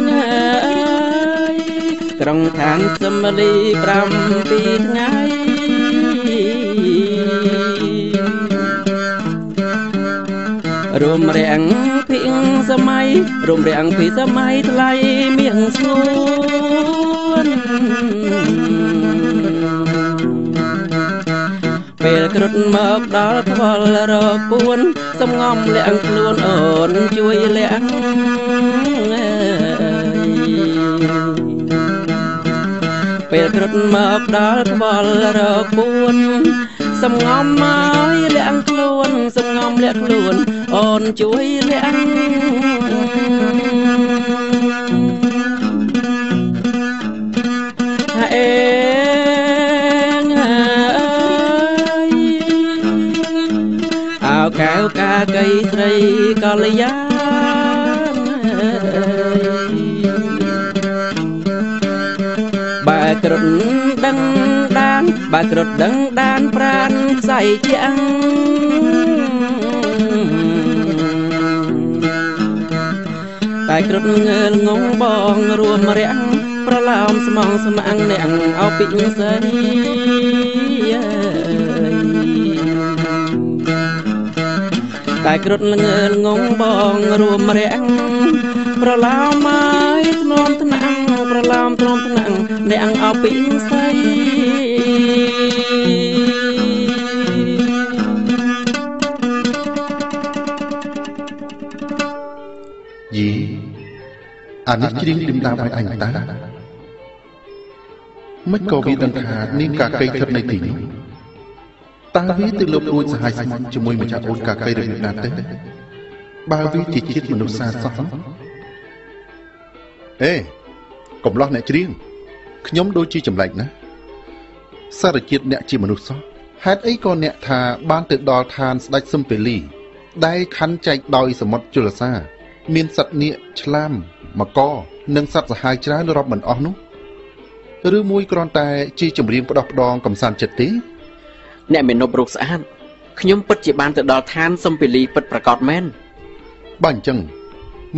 ងអើយក្រុងឋានសំលី7ថ្ងៃរួមរាំងពីងសម័យរួមរាំងពីសម័យថ្លៃមៀងស្ងួន ពេលគ្រុតមកដល់ខ្វល់រពួនសំងំលាក់ខ្លួនអូនជួយលាក់អើយពេលគ្រុតមកដល់ខ្វល់រពួនសំងំមកលាក់ខ្លួនសំងំលាក់ខ្លួនអូនជួយលាក់ហេ កាកៃស្រីកល្យានបើក្រឹតដឹងដានបើក្រឹតដឹងដានប្រានខ្សែជាងតែក្រឹតងើលងងបងរួមរាំងប្រឡោមស្មងស្មាំងអ្នកអោពីស្រី តែក្រឹតងើលងងបងរួមរាំងប្រឡោមមកធ្នមថ្នាំងប្រឡោមធ្នមថ្នាំងអ្នកអោពីស្រីយីអានេះច្រៀងឌឹមដើមឲ្យអញតាមិនក៏វាដឹងថានាងកាកៃស្ថិតនៅទីនេះតើ វាទៅលបរួចសហាយស្មន់ជាមួយម្ចាស់អូនកាកៃរបៀបណាទៅបើវាជាជាតិមនុស្សសាសោះអេកំឡោះអ្នកច្រៀងខ្ញុំដូចជាចម្លែកណាស់សារជាតិអ្នកជាមនុស្សសោះហេតុអីក៏អ្នកថាបានទៅដល់ឋានស្ដេចសឹមពេលី ដែលខណ្ឌចែកដោយសមុទ្រជលសា មានសត្វនាគឆ្លាមមកកនិងសត្វសាហាវច្រើនរាប់មិនអស់នោះ ឬមួយគ្រាន់តែជាចម្រៀងផ្ដោះផ្ដងកំសាន្តចិត្តទេ អ្នកមេនប់រូបស្អាតខ្ញុំពិតជាបានទៅដល់ឋានសំពីលីពិតប្រកបមែនបើអញ្ចឹង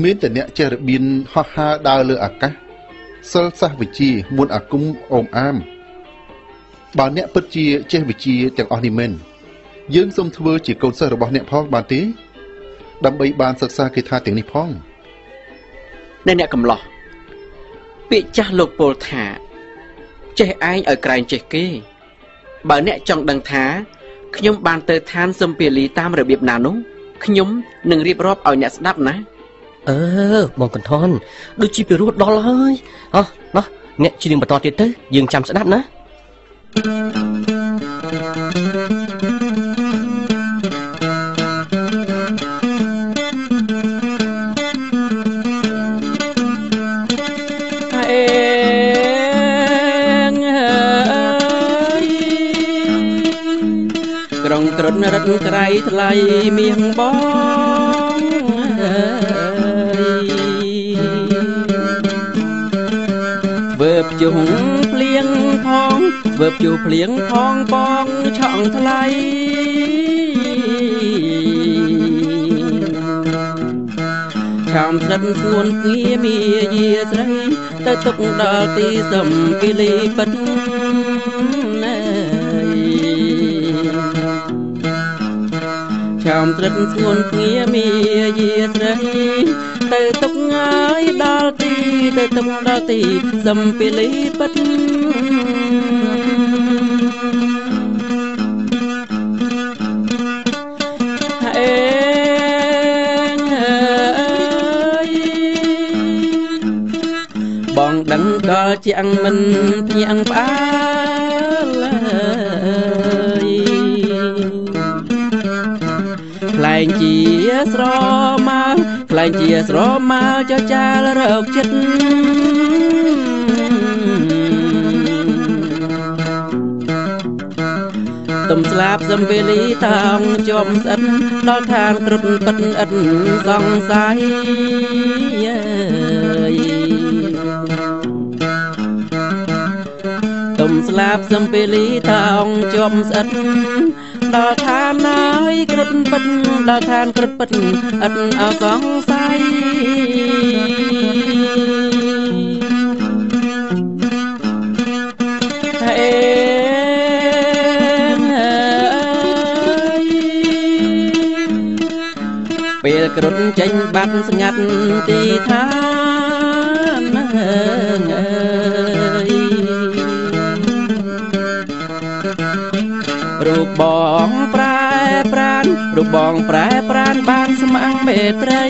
មានតែអ្នកចេះរបៀនហោះហើរដើរលើអាកាសសិលសាសវិជ្ជាមុនអាគមអូមអាមបើអ្នកពិតជាចេះវិជ្ជាទាំងអស់នេះមែនយើងសូមធ្វើជាកូនសិស្សរបស់អ្នកផងបានទេដើម្បីបានសិក្សាគេថាទាំងនេះផងអ្នកអ្នកកំឡោះពាក្យចាស់លោកពោលថា ចេះឯងឲ្យក្រែងចេះគេ បើអ្នកចង់ដឹងថាខ្ញុំបានទៅឋានសំពីលីតាមរបៀបណានោះខ្ញុំនឹងរៀបរាប់ឲ្យអ្នកស្ដាប់ណាអឺបងកន្ធនដូចជាពីរោះដល់ហើយអោះណោះអ្នកច្រៀងបន្តទៀតទៅយើងចាំស្ដាប់ណាអេ ក្រុងក្រឹតរត់ក្រៃថ្លៃមៀងបងអើយវើភ្ជុងភ្លៀងផងវើភ្ជុះភ្លៀងផងបងឆក់ថ្លៃឆាំស្និទ្ធស្ងួនងារមាយាស្រីទៅទុកដល់ទីសំពីលីពិត ឆាំស្និទ្ធស្ងួនងារមាយាស្រី ទៅទុកហើយដល់ទីទៅទុកដល់ទីសំពីលីពិតអេងអើយបងដឹងដល់ជាងមិនភ្ញាំងផ្អើ ស្រមើខ្លែងជាស្រមើចចាលរកចិត្តទំស្លាប់សំវេលីតោងចំស្អិតដល់ខាងក្រឹតពិតឥតសង្ស័យអើយទំស្លាប់សំពេលីតោងចំស្អិត ដល់ឋានហើយក្រឹតពិតដល់ឋានក្រឹតពិតឥតអសង្ស័យអេងអើយពេលក្រឹតចេញបាត់ស្ងាត់ទីឋាន បបងប្រែប្រានរូបបងប្រែប្រានបានស្មាំងមេត្រី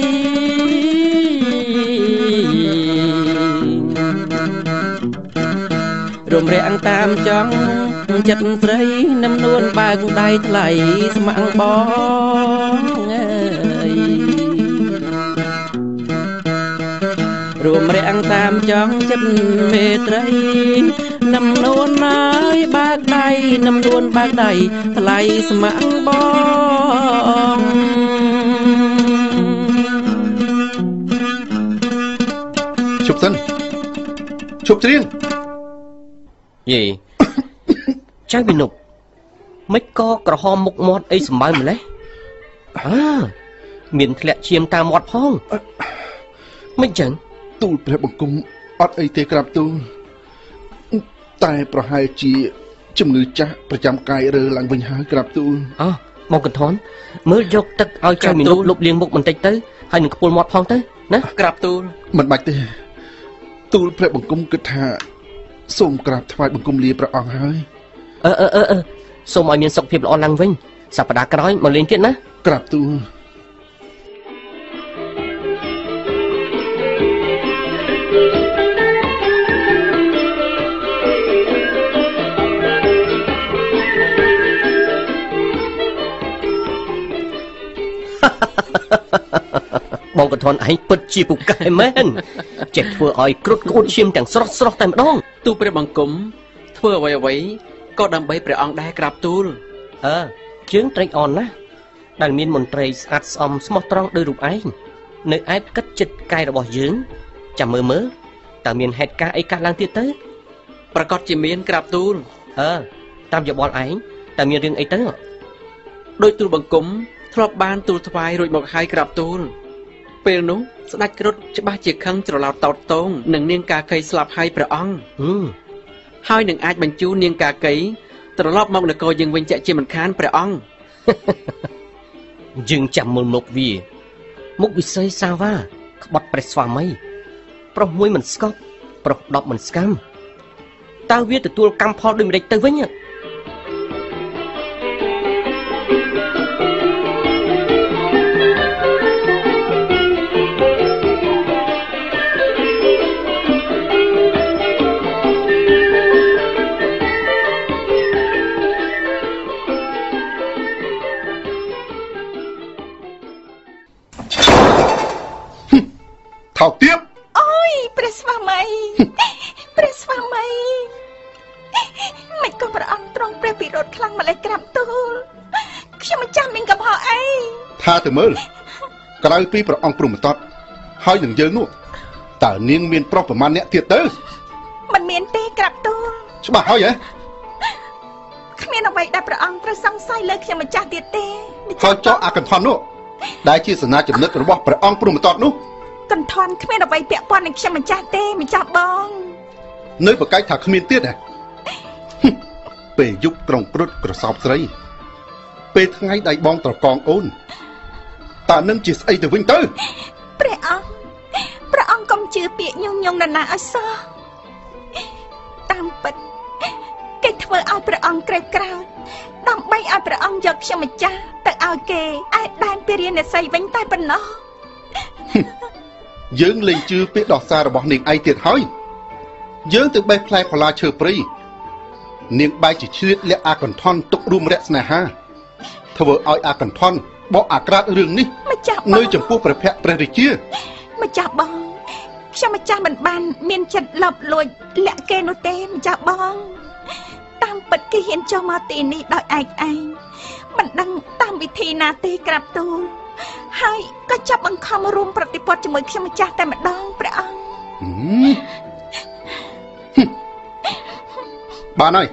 រំរាំងតាមចង់ចិត្តស្រីនឹមនួនបើកដៃថ្លៃស្មាំងបងអើយរួមរាំងតាមចង់ចិត្តមេត្រី នឹមនួនហើយបើកដៃនឹមនួនបើកដៃថ្លៃស្មាំងបងជប់សិនជប់ច្រៀងយេចៅវិនុបមិនក៏ក្រហមមុខមាត់អីសម្បើមម្លេះអើមានធ្លាក់ឈាមតាមមាត់ផងមិនចឹងទូលព្រះបង្គំអត់អីទេក្រាបទូល តែប្រហែលជាជំងឺចាស់ប្រចាំកាយរើឡើងវិញហើយក្រាបទូលអោះមកកន្ធនមើលយកទឹកឲ្យចៅវិនុបលុបលាងមុខបន្តិចទៅហើយនឹងខ្ពុលមាត់ផងទៅណាក្រាបទូលមិនបាច់ទេទូលព្រះបង្គំគិតថាសូមក្រាបថ្វាយបង្គំលាព្រះអង្គហើយអឺអឺអឺអឺសូមឲ្យមានសុខភាពល្អឡើងវិញសប្តាហ៍ក្រោយមកលេងទៀតណាក្រាបទូល បងកន្ធនឯងពិតជាពូកែមែនចេះធ្វើឲ្យគ្រុតក្អួតឈាមទាំងស្រស់ស្រស់តែម្ដងទូលព្រះបង្គំធ្វើអ្វីអ្វីៗក៏ដើម្បីព្រះអង្គដែរក្រាបទូលអើជើងត្រេកអរណាស់ដែលមានមន្ត្រីស្អាតស្អំស្មោះត្រង់ដោយរូបឯងនៅឯផ្កិតចិត្តកាយរបស់យើងចាំមើលមើលតើមានហេតុការណ៍អីកើតឡើងទៀតទៅប្រកាសជាមានក្រាបទូលអើតាមយោបល់ឯងតើមានរឿងអីទៅដោយទូលបង្គំ ធ្លាប់បានទូលថ្វាយរួចមកហើយក្រាបទូលពេលនោះស្ដេចគ្រុឌច្បាស់ជាខឹងច្រឡោតតោតតងនឹងនាងកាកីស្លាប់ហើយព្រះអង្គហឹមហើយនឹងអាចបញ្ជូននាងកាកីត្រឡប់មកនគរយើងវិញជាក់ជាមិនខានព្រះអង្គយើងចាំមើលមុខវាមុខវិស័យសាវ៉ាក្បត់ព្រះស្វាមីប្រុសមួយមិនស្កប់ប្រុស10មិនស្កាំតើវាទទួលកម្មផលដូចម្ដេចទៅវិញហ៎ ថោកទៀតអូយព្រះស្វាមីព្រះស្វាមីមិនក៏ព្រះអង្គទ្រង់ព្រះពិរោធខ្លាំងម្លេះក្រាបទូលខ្ញុំមិនចាំមានកំហុសអីថាទៅមើលក្រៅពីព្រះអង្គព្រមតតហើយនឹងយើងនោះតើនាងមានប្រុសប្រមាណអ្នកទៀតទៅមិនមានទេក្រាបទូលច្បាស់ហើយហ៎គ្មានអ្វីដែលព្រះអង្គត្រូវសង្ស័យលើខ្ញុំម្ចាស់ទៀតទេម្ហើយចុះអាកន្ធន់នោះដែលជាសនាចំណិតរបស់ព្រះអង្គព្រមតតនោះ កន្ធន់គ្មានអ្វីពាក់ព័ន្ធនឹងខ្ញុំម្ចាស់ទេម្ចាស់បង នៅប្រកែកថាគ្មានទៀតហ៎ហឹមពេលយប់ក្រុងព្រុតក្រសោបស្រី ពេលថ្ងៃដៃបងត្រកងអូនតើនឹងជាស្អីទៅវិញទៅព្រះអង្គព្រះអង្គកុំជឿពាក្យញុងញងនរណាឲ្យសោះតាមពិតគេធ្វើឲ្យព្រះអង្គក្រេបក្រោធដើម្បីឲ្យព្រះអង្គយកខ្ញុំម្ចាស់ទៅឲ្យគេឯដែនពារាណសីវិញតែប៉ុណ្ណោះ យើងលែងជឿពាក្យដោះសាររបស់នាងឯងទៀតហើយយើងទៅបេះផ្លែផល្លាឈើព្រៃនាងបែរជាឆ្លៀតលាក់អាកន្ធន់ទុករួមរយៈស្នេហាធ្វើឲ្យអាកន្ធន់បកអាក្រាតរឿងនេះម្ចាស់បងនៅចំពោះព្រះភ័ក្ត្រព្រះរាជាម្ចាស់បងខ្ញុំម្ចាស់មិនបាន មានចិត្តលបលួចលាក់គេនោះទេម្ចាស់បងតាមពិតគេហ៊ានចុះមកទីនេះដោយឯកឯងមិនដឹងតាមវិធីណាទេក្រាបទូល ហើយក៏ចាប់បង្ខំរួមប្រតិបត្តិជាមួយខ្ញុំម្ចាស់តែម្ដងព្រះអង្គហឹមហឹមបានហើយ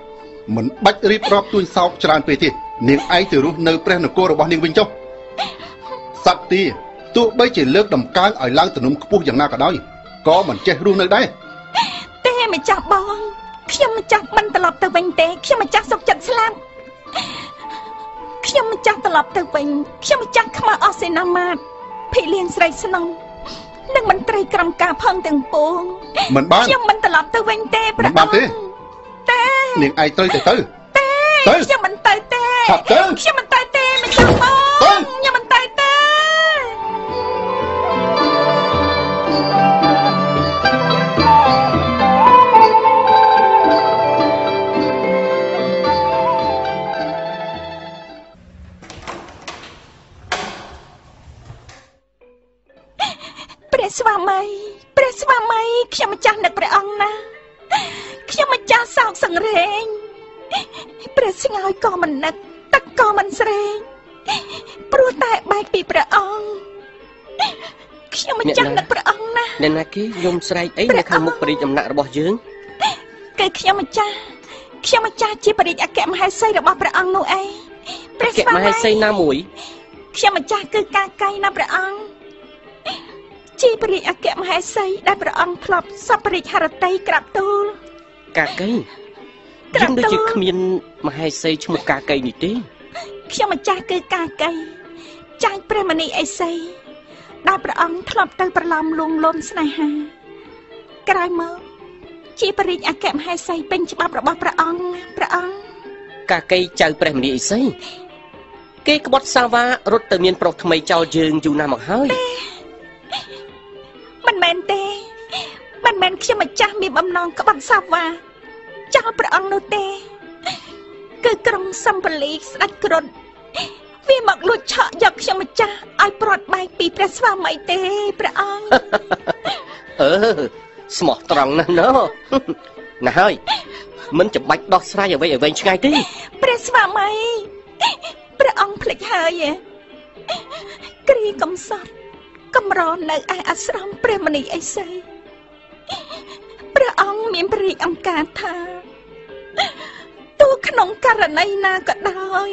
មិនបាច់រៀបរាប់ទួញសោកច្រើនពេកទេនាងឯងទៅរស់នៅព្រះនគររបស់នាងវិញចុះសត្វទាទោះបីជាលើកដំកើងឲ្យឡើងទំនុំខ្ពស់យ៉ាងណាក៏ដោយក៏មិនចេះរស់នៅដែរទេម្ចាស់បងខ្ញុំម្ចាស់មិនត្រឡប់ទៅវិញទេខ្ញុំម្ចាស់សុខចិត្តស្លាប់ ខ្ញុំម្ចាស់ត្រឡប់ទៅវិញខ្ញុំម្ចាស់ខ្មៅអស់សេនាមាតភីលៀងស្រីស្នំនិងមន្ត្រីក្រុមការផងទាំងពួងមិនបានខ្ញុំមិនត្រឡប់ទៅវិញទេព្រះមិនបានអង្គទេទេនាងឯងត្រូវទៅទៅទេទៅខ្ញុំមិនទៅទេឆាប់ទៅខ្ញុំមិនទៅទេម្ចាស់បង ស្វាមីព្រះស្វាមីខ្ញុំម្ចាស់នឹកព្រះអង្គណាស់ខ្ញុំម្ចាស់សោកសង្រេងព្រះស្ងើយក៏មិននឹកទឹកក៏មិនស្រេងព្រោះតែបែកពីព្រះអង្គខ្ញុំម្ចាស់នឹកព្រះអង្គណាស់អ្នកណាគេយំស្រែកអីនៅខាងមុខព្រះរាជដំណាក់របស់យើងគឺខ្ញុំម្ចាស់ខ្ញុំម្ចាស់ជាបរិយាអគ្គមហេសីរបស់ព្រះអង្គនោះឯងព្រះអគ្គស្វាមមីហេសីណាមួយខ្ញុំម្ចាស់គឺកាកៃណាព្រះអង្គ ជាព្រះរាជអគ្គមហេសីដែលព្រះអង្គធ្លាប់សពរិទ្ធហរតីក្រាបទូលកាកៃក្រាយើងបដូចទូជាលគ្មានមហេសីឈ្មោះកាកៃនេះទេខ្ញុំម្ចាស់គឺកាកៃចាញ់ព្រះមនីអេសីដែលព្រះអង្គធ្លាប់ទៅប្រឡំលួងលន់ស្នេហា ក្រោយមកជាព្រះរាជអគ្គមហេសីពេញច្បាប់របស់ព្រះអង្គព្រះអង្គកាកៃចៅព្រះមនីអេសីគេក្បត់សាវ៉ារត់ទៅមានប្រុសថ្មីចោលយើងយូរណាស់មកហើយមិន មែនទេមិនមែនខ្ញុំម្ចាស់មានបំណងក្បត់សាវ៉ាចោលព្រះអង្គនោះទេ គឺក្រុងសំពលីស្ដេចគ្រុនវាមកលួចឆក់យកខ្ញុំម្ចាស់ឲ្យព្រាត់បែកពីព្រះស្វាមីទេព្រះអង្គអឺស្មោះត្រង់ណាស់ណោះណាស់ហើយមិនចាំបាច់ដោះស្រាយអ្វីឲ្យវែងឆ្ងាយទេព្រះស្វាមីព្រះអង្គភ្លេចហើយឯគ្រីកំសត់ កំរនៅឯអាស្រមព្រះមនីអេសីព្រះអង្គមានព្រះរាជអង្គការថាទោះក្នុងករណីណាក៏ដោយ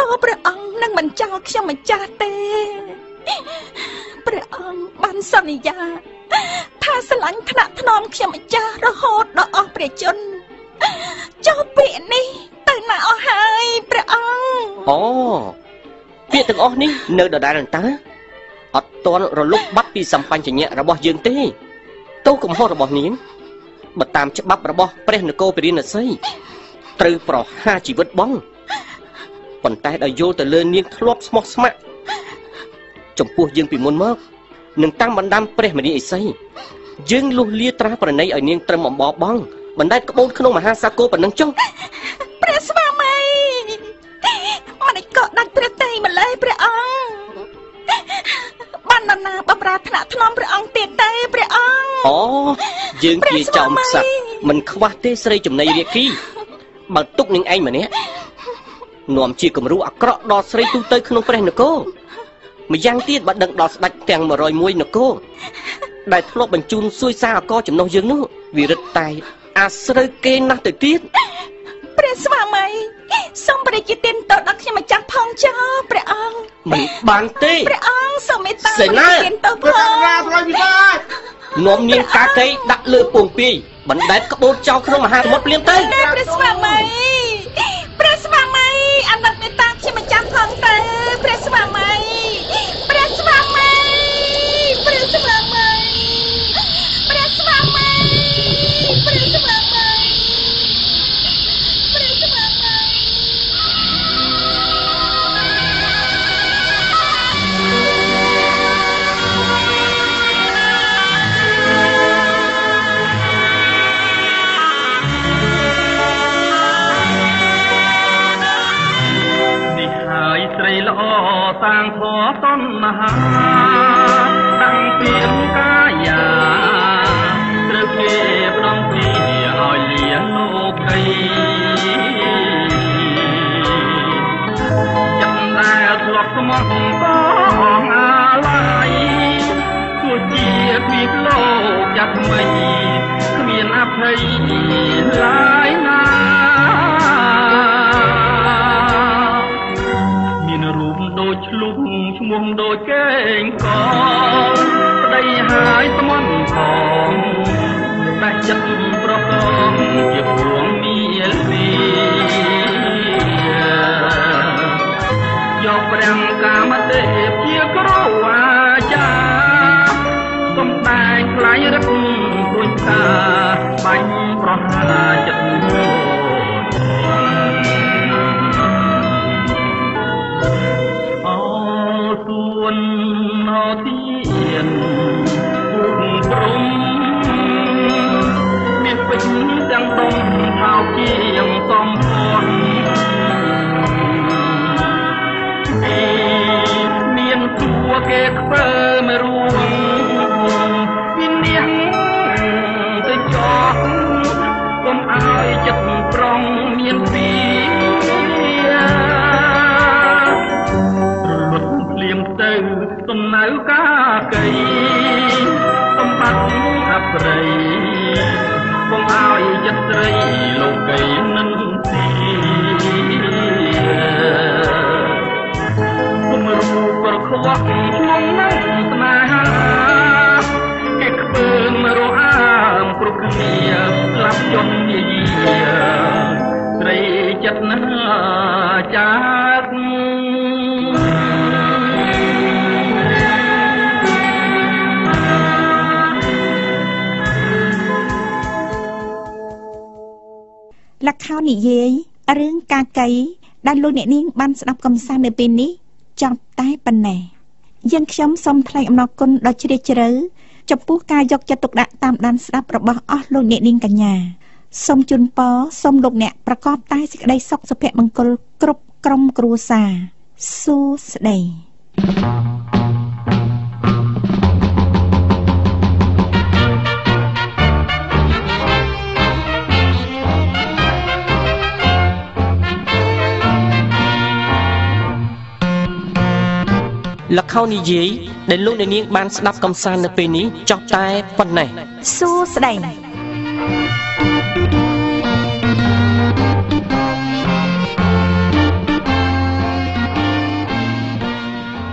ក៏ព្រះអង្គនឹងមិនចោលខ្ញុំម្ចាស់ទេព្រះអង្គបានសន្យា ថាស្រឡាញ់ថ្នាក់ថ្នមខ្ញុំម្ចាស់រហូតដល់អស់ព្រះជន្មចុះពាក្យនេះទៅណាអស់ហើយព្រះអង្គអូពាក្យទាំងអស់នេះនៅដដែលនឹងតើ អត់ទាន់រលុបបាត់ពីសម្បញ្ញៈរបស់យើងទេទោសកំហុសរបស់នាងបើតាមច្បាប់របស់ព្រះនគរពរិណសីត្រូវប្រហារជីវិតបងប៉ុន្តែដោយយល់ទៅលើនាងធ្លាប់ស្មោះស្ម័គ្រចំពោះយើងពីមុនមកនឹងតាមបណ្ដាំព្រះមនីអេសីយើងលុះលាត្រាប្រណីឲ្យនាងត្រឹមអំបបបងបណ្ដែតក្បូនក្នុងមហាសាគរប៉ុណ្ណឹងចុះព្រះស្វាមីមិនអាចកកដាច់ព្រះតេយ្យម្លេះព្រះអង្គ បាននរណាបម្រើថ្នាក់ថ្នមព្រះអង្គទៀតទេព្រះអង្គអូយើងជាចោមខ្សាត់មិនខ្វះទេស្រីចំណៃរាគីបើទុកនឹងឯងម្នាក់នាំជាគំរូអាក្រក់ដល់ស្រីទូទៅក្នុងព្រះនគរម្យ៉ាងទៀតបើដឹងដល់ស្ដេចទាំង101នគរដែលធ្លាប់បញ្ជូនសួយសារអកចំណុះយើងនោះវារឹតតែអាស្រូវគេណាស់ទៅទៀត ព្រះស្វាមីសូមព្រះជាទានទៅដល់ខ្ញុំម្ចាស់ផងចុះព្រះអង្គមិនបានទេព្រះអង្គសូមមេត្តាសេនាព្រះទានទៅផងនាំនាងកាកៃដាក់លើពងពាយបណ្ដែតក្បូតចោលក្នុងមហាសមុទ្រភ្លាមទៅតែព្រះស្វាមីព្រះស្វាមីអាណិតមេត្តាខ្ញុំម្ចាស់ផងទៅព្រះស្វាមី តាំងធေါ်តណ្ហាតាំងពី ឈ្មោះដូចកេងកលប្តីហើយស្មន់ផងតែចិត្តប្រកងជាព្រួងមានពីយកព្រះកាមទេពជាគ្រូអាចារ្យសំដែងខ្លាញ់រឹកព្រួយតា បប្រខ្វក់ក្នុងនឹងស្នេហាគេខ្ពើមរអាមគ្រប់គ្នាស្លាប់យំយាយាស្រីចិត្តណាចាត់លក្ខោនិយាយរឿងកាកីដែលលោកអ្នកនាងបានស្ដាប់កំសាន្តនៅពេលនេះ ចប់តែប៉ុណ្ណេះយើងខ្ញុំសូមថ្លែងអំណរគុណដ៏ជ្រាលជ្រៅចំពោះការយកចិត្តទុកដាក់តាមដានស្ដាប់របស់អស់លោកអ្នកនាងកញ្ញាសូមជូនពរសូមលោកអ្នកប្រកបតែសេចក្តីសុខសុភមង្គលគ្រប់ក្រុមគ្រួសារសួស្តី លខោនិយាយដែលលោកអ្នកនាងបានស្ដាប់កំសាន្តនៅពេលនេះចោះតែប៉ុណ្ណេះសួស្ដី thank you